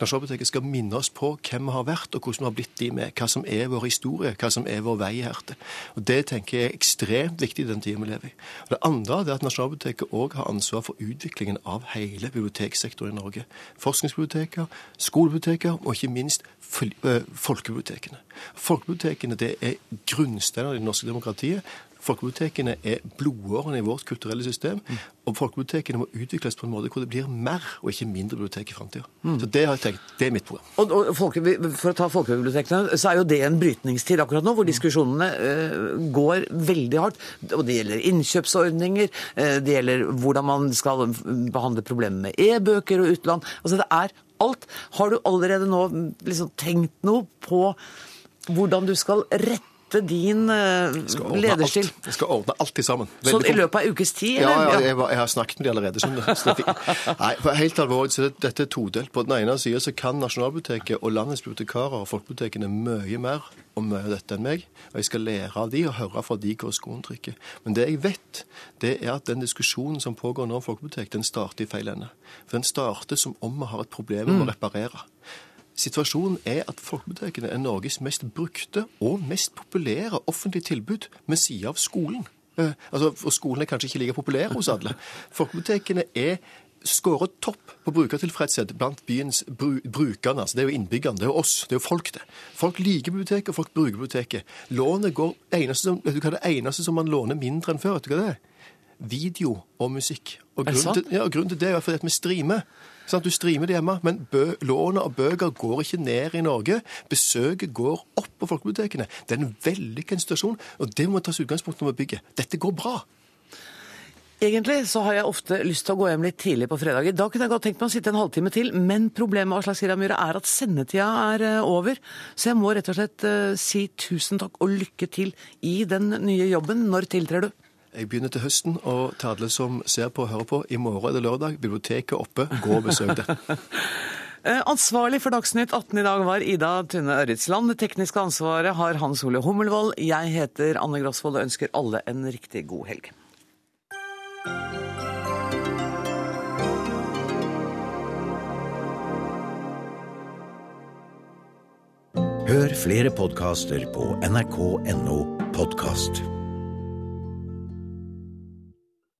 Nasjonalbiblioteket skal minne oss på hvem vi har vært, og hvordan vi har blitt de med. Hva som er vår historie, hva som er vår vei herte. Og Det tenker jeg er ekstremt viktig i den tida vi lever i. Og Det andre er at Nasjonalbiblioteket òg har ansvar for utviklingen av hele biblioteksektoren i Norge. Forskningsbiblioteker, skolebiblioteker og ikke minst folkebibliotekene. Folkebibliotekene det er grunnsteiner i det norske demokratiet. Folkebibliotekene er blodårene i vårt kulturelle system. Og folkebibliotekene må utvikles på en måte hvor det blir mer og ikke mindre bibliotek i framtida. Mm. Så det har jeg tenkt, det er mitt program. Og, og folke, For å ta folkebibliotekene, så er jo det en brytningstid akkurat nå, hvor diskusjonene uh, går veldig hardt. Og det gjelder innkjøpsordninger, uh, det gjelder hvordan man skal behandle problemet med e-bøker og utland. Altså det er alt. Har du allerede nå liksom tenkt noe på hvordan du skal rette sette din uh, lederstil? Jeg skal ordne alt sammen. Veldig så i løpet av en ukes tid? Eller? Ja, ja jeg, jeg, har snakket med de allerede. Nei, for helt alvorlig, så Dette er todelt. På den ene siden så kan Nasjonalbiblioteket og landets bibliotekarer og folkebibliotekene mye mer om mye av dette enn meg. Og jeg skal lære av de og høre fra de hvor skoen trykker. Men det jeg vet, det er at den diskusjonen som pågår nå om folkebibliotek, den starter i feil ende. For den starter som om vi har et problem med mm. å reparere. Situasjonen er at folkebibliotekene er Norges mest brukte og mest populære offentlige tilbud med siden av skolen. Eh, altså, for Skolen er kanskje ikke like populær hos alle. Folkebibliotekene er skåret topp på brukertilfredshet blant byens bru brukerne. Altså, det er jo innbyggerne, det er jo oss, det er jo folk, det. Folk liker biblioteket, og folk bruker biblioteket. Lånet går eneste som, Vet du hva det eneste som man låner mindre enn før? vet du hva det er? Video og musikk. Og grunnen, til, ja, grunnen til det er jo at vi streamer. Sånn, du streamer det hjemme, men lånet av bøker går ikke ned i Norge. Besøket går opp på folkebibliotekene. Det er en vellykket situasjon, og det må tas utgangspunkt når vi bygger. Dette går bra. Egentlig så har jeg ofte lyst til å gå hjem litt tidlig på fredager. Da kunne jeg godt tenkt meg å sitte en halvtime til, men problemet Aslak Sira Myhre er at sendetida er eh, over. Så jeg må rett og slett uh, si tusen takk og lykke til i den nye jobben. Når tiltrer du? Jeg begynner til høsten, og til alle som ser på og hører på, i morgen er det lørdag. Biblioteket oppe. Gå og besøk det. Ansvarlig for Dagsnytt 18 i dag var Ida Tune Ørretsland. Det tekniske ansvaret har Hans Ole Hummelvold. Jeg heter Anne Grosvold og ønsker alle en riktig god helg. Hør flere podkaster på nrk.no podkast.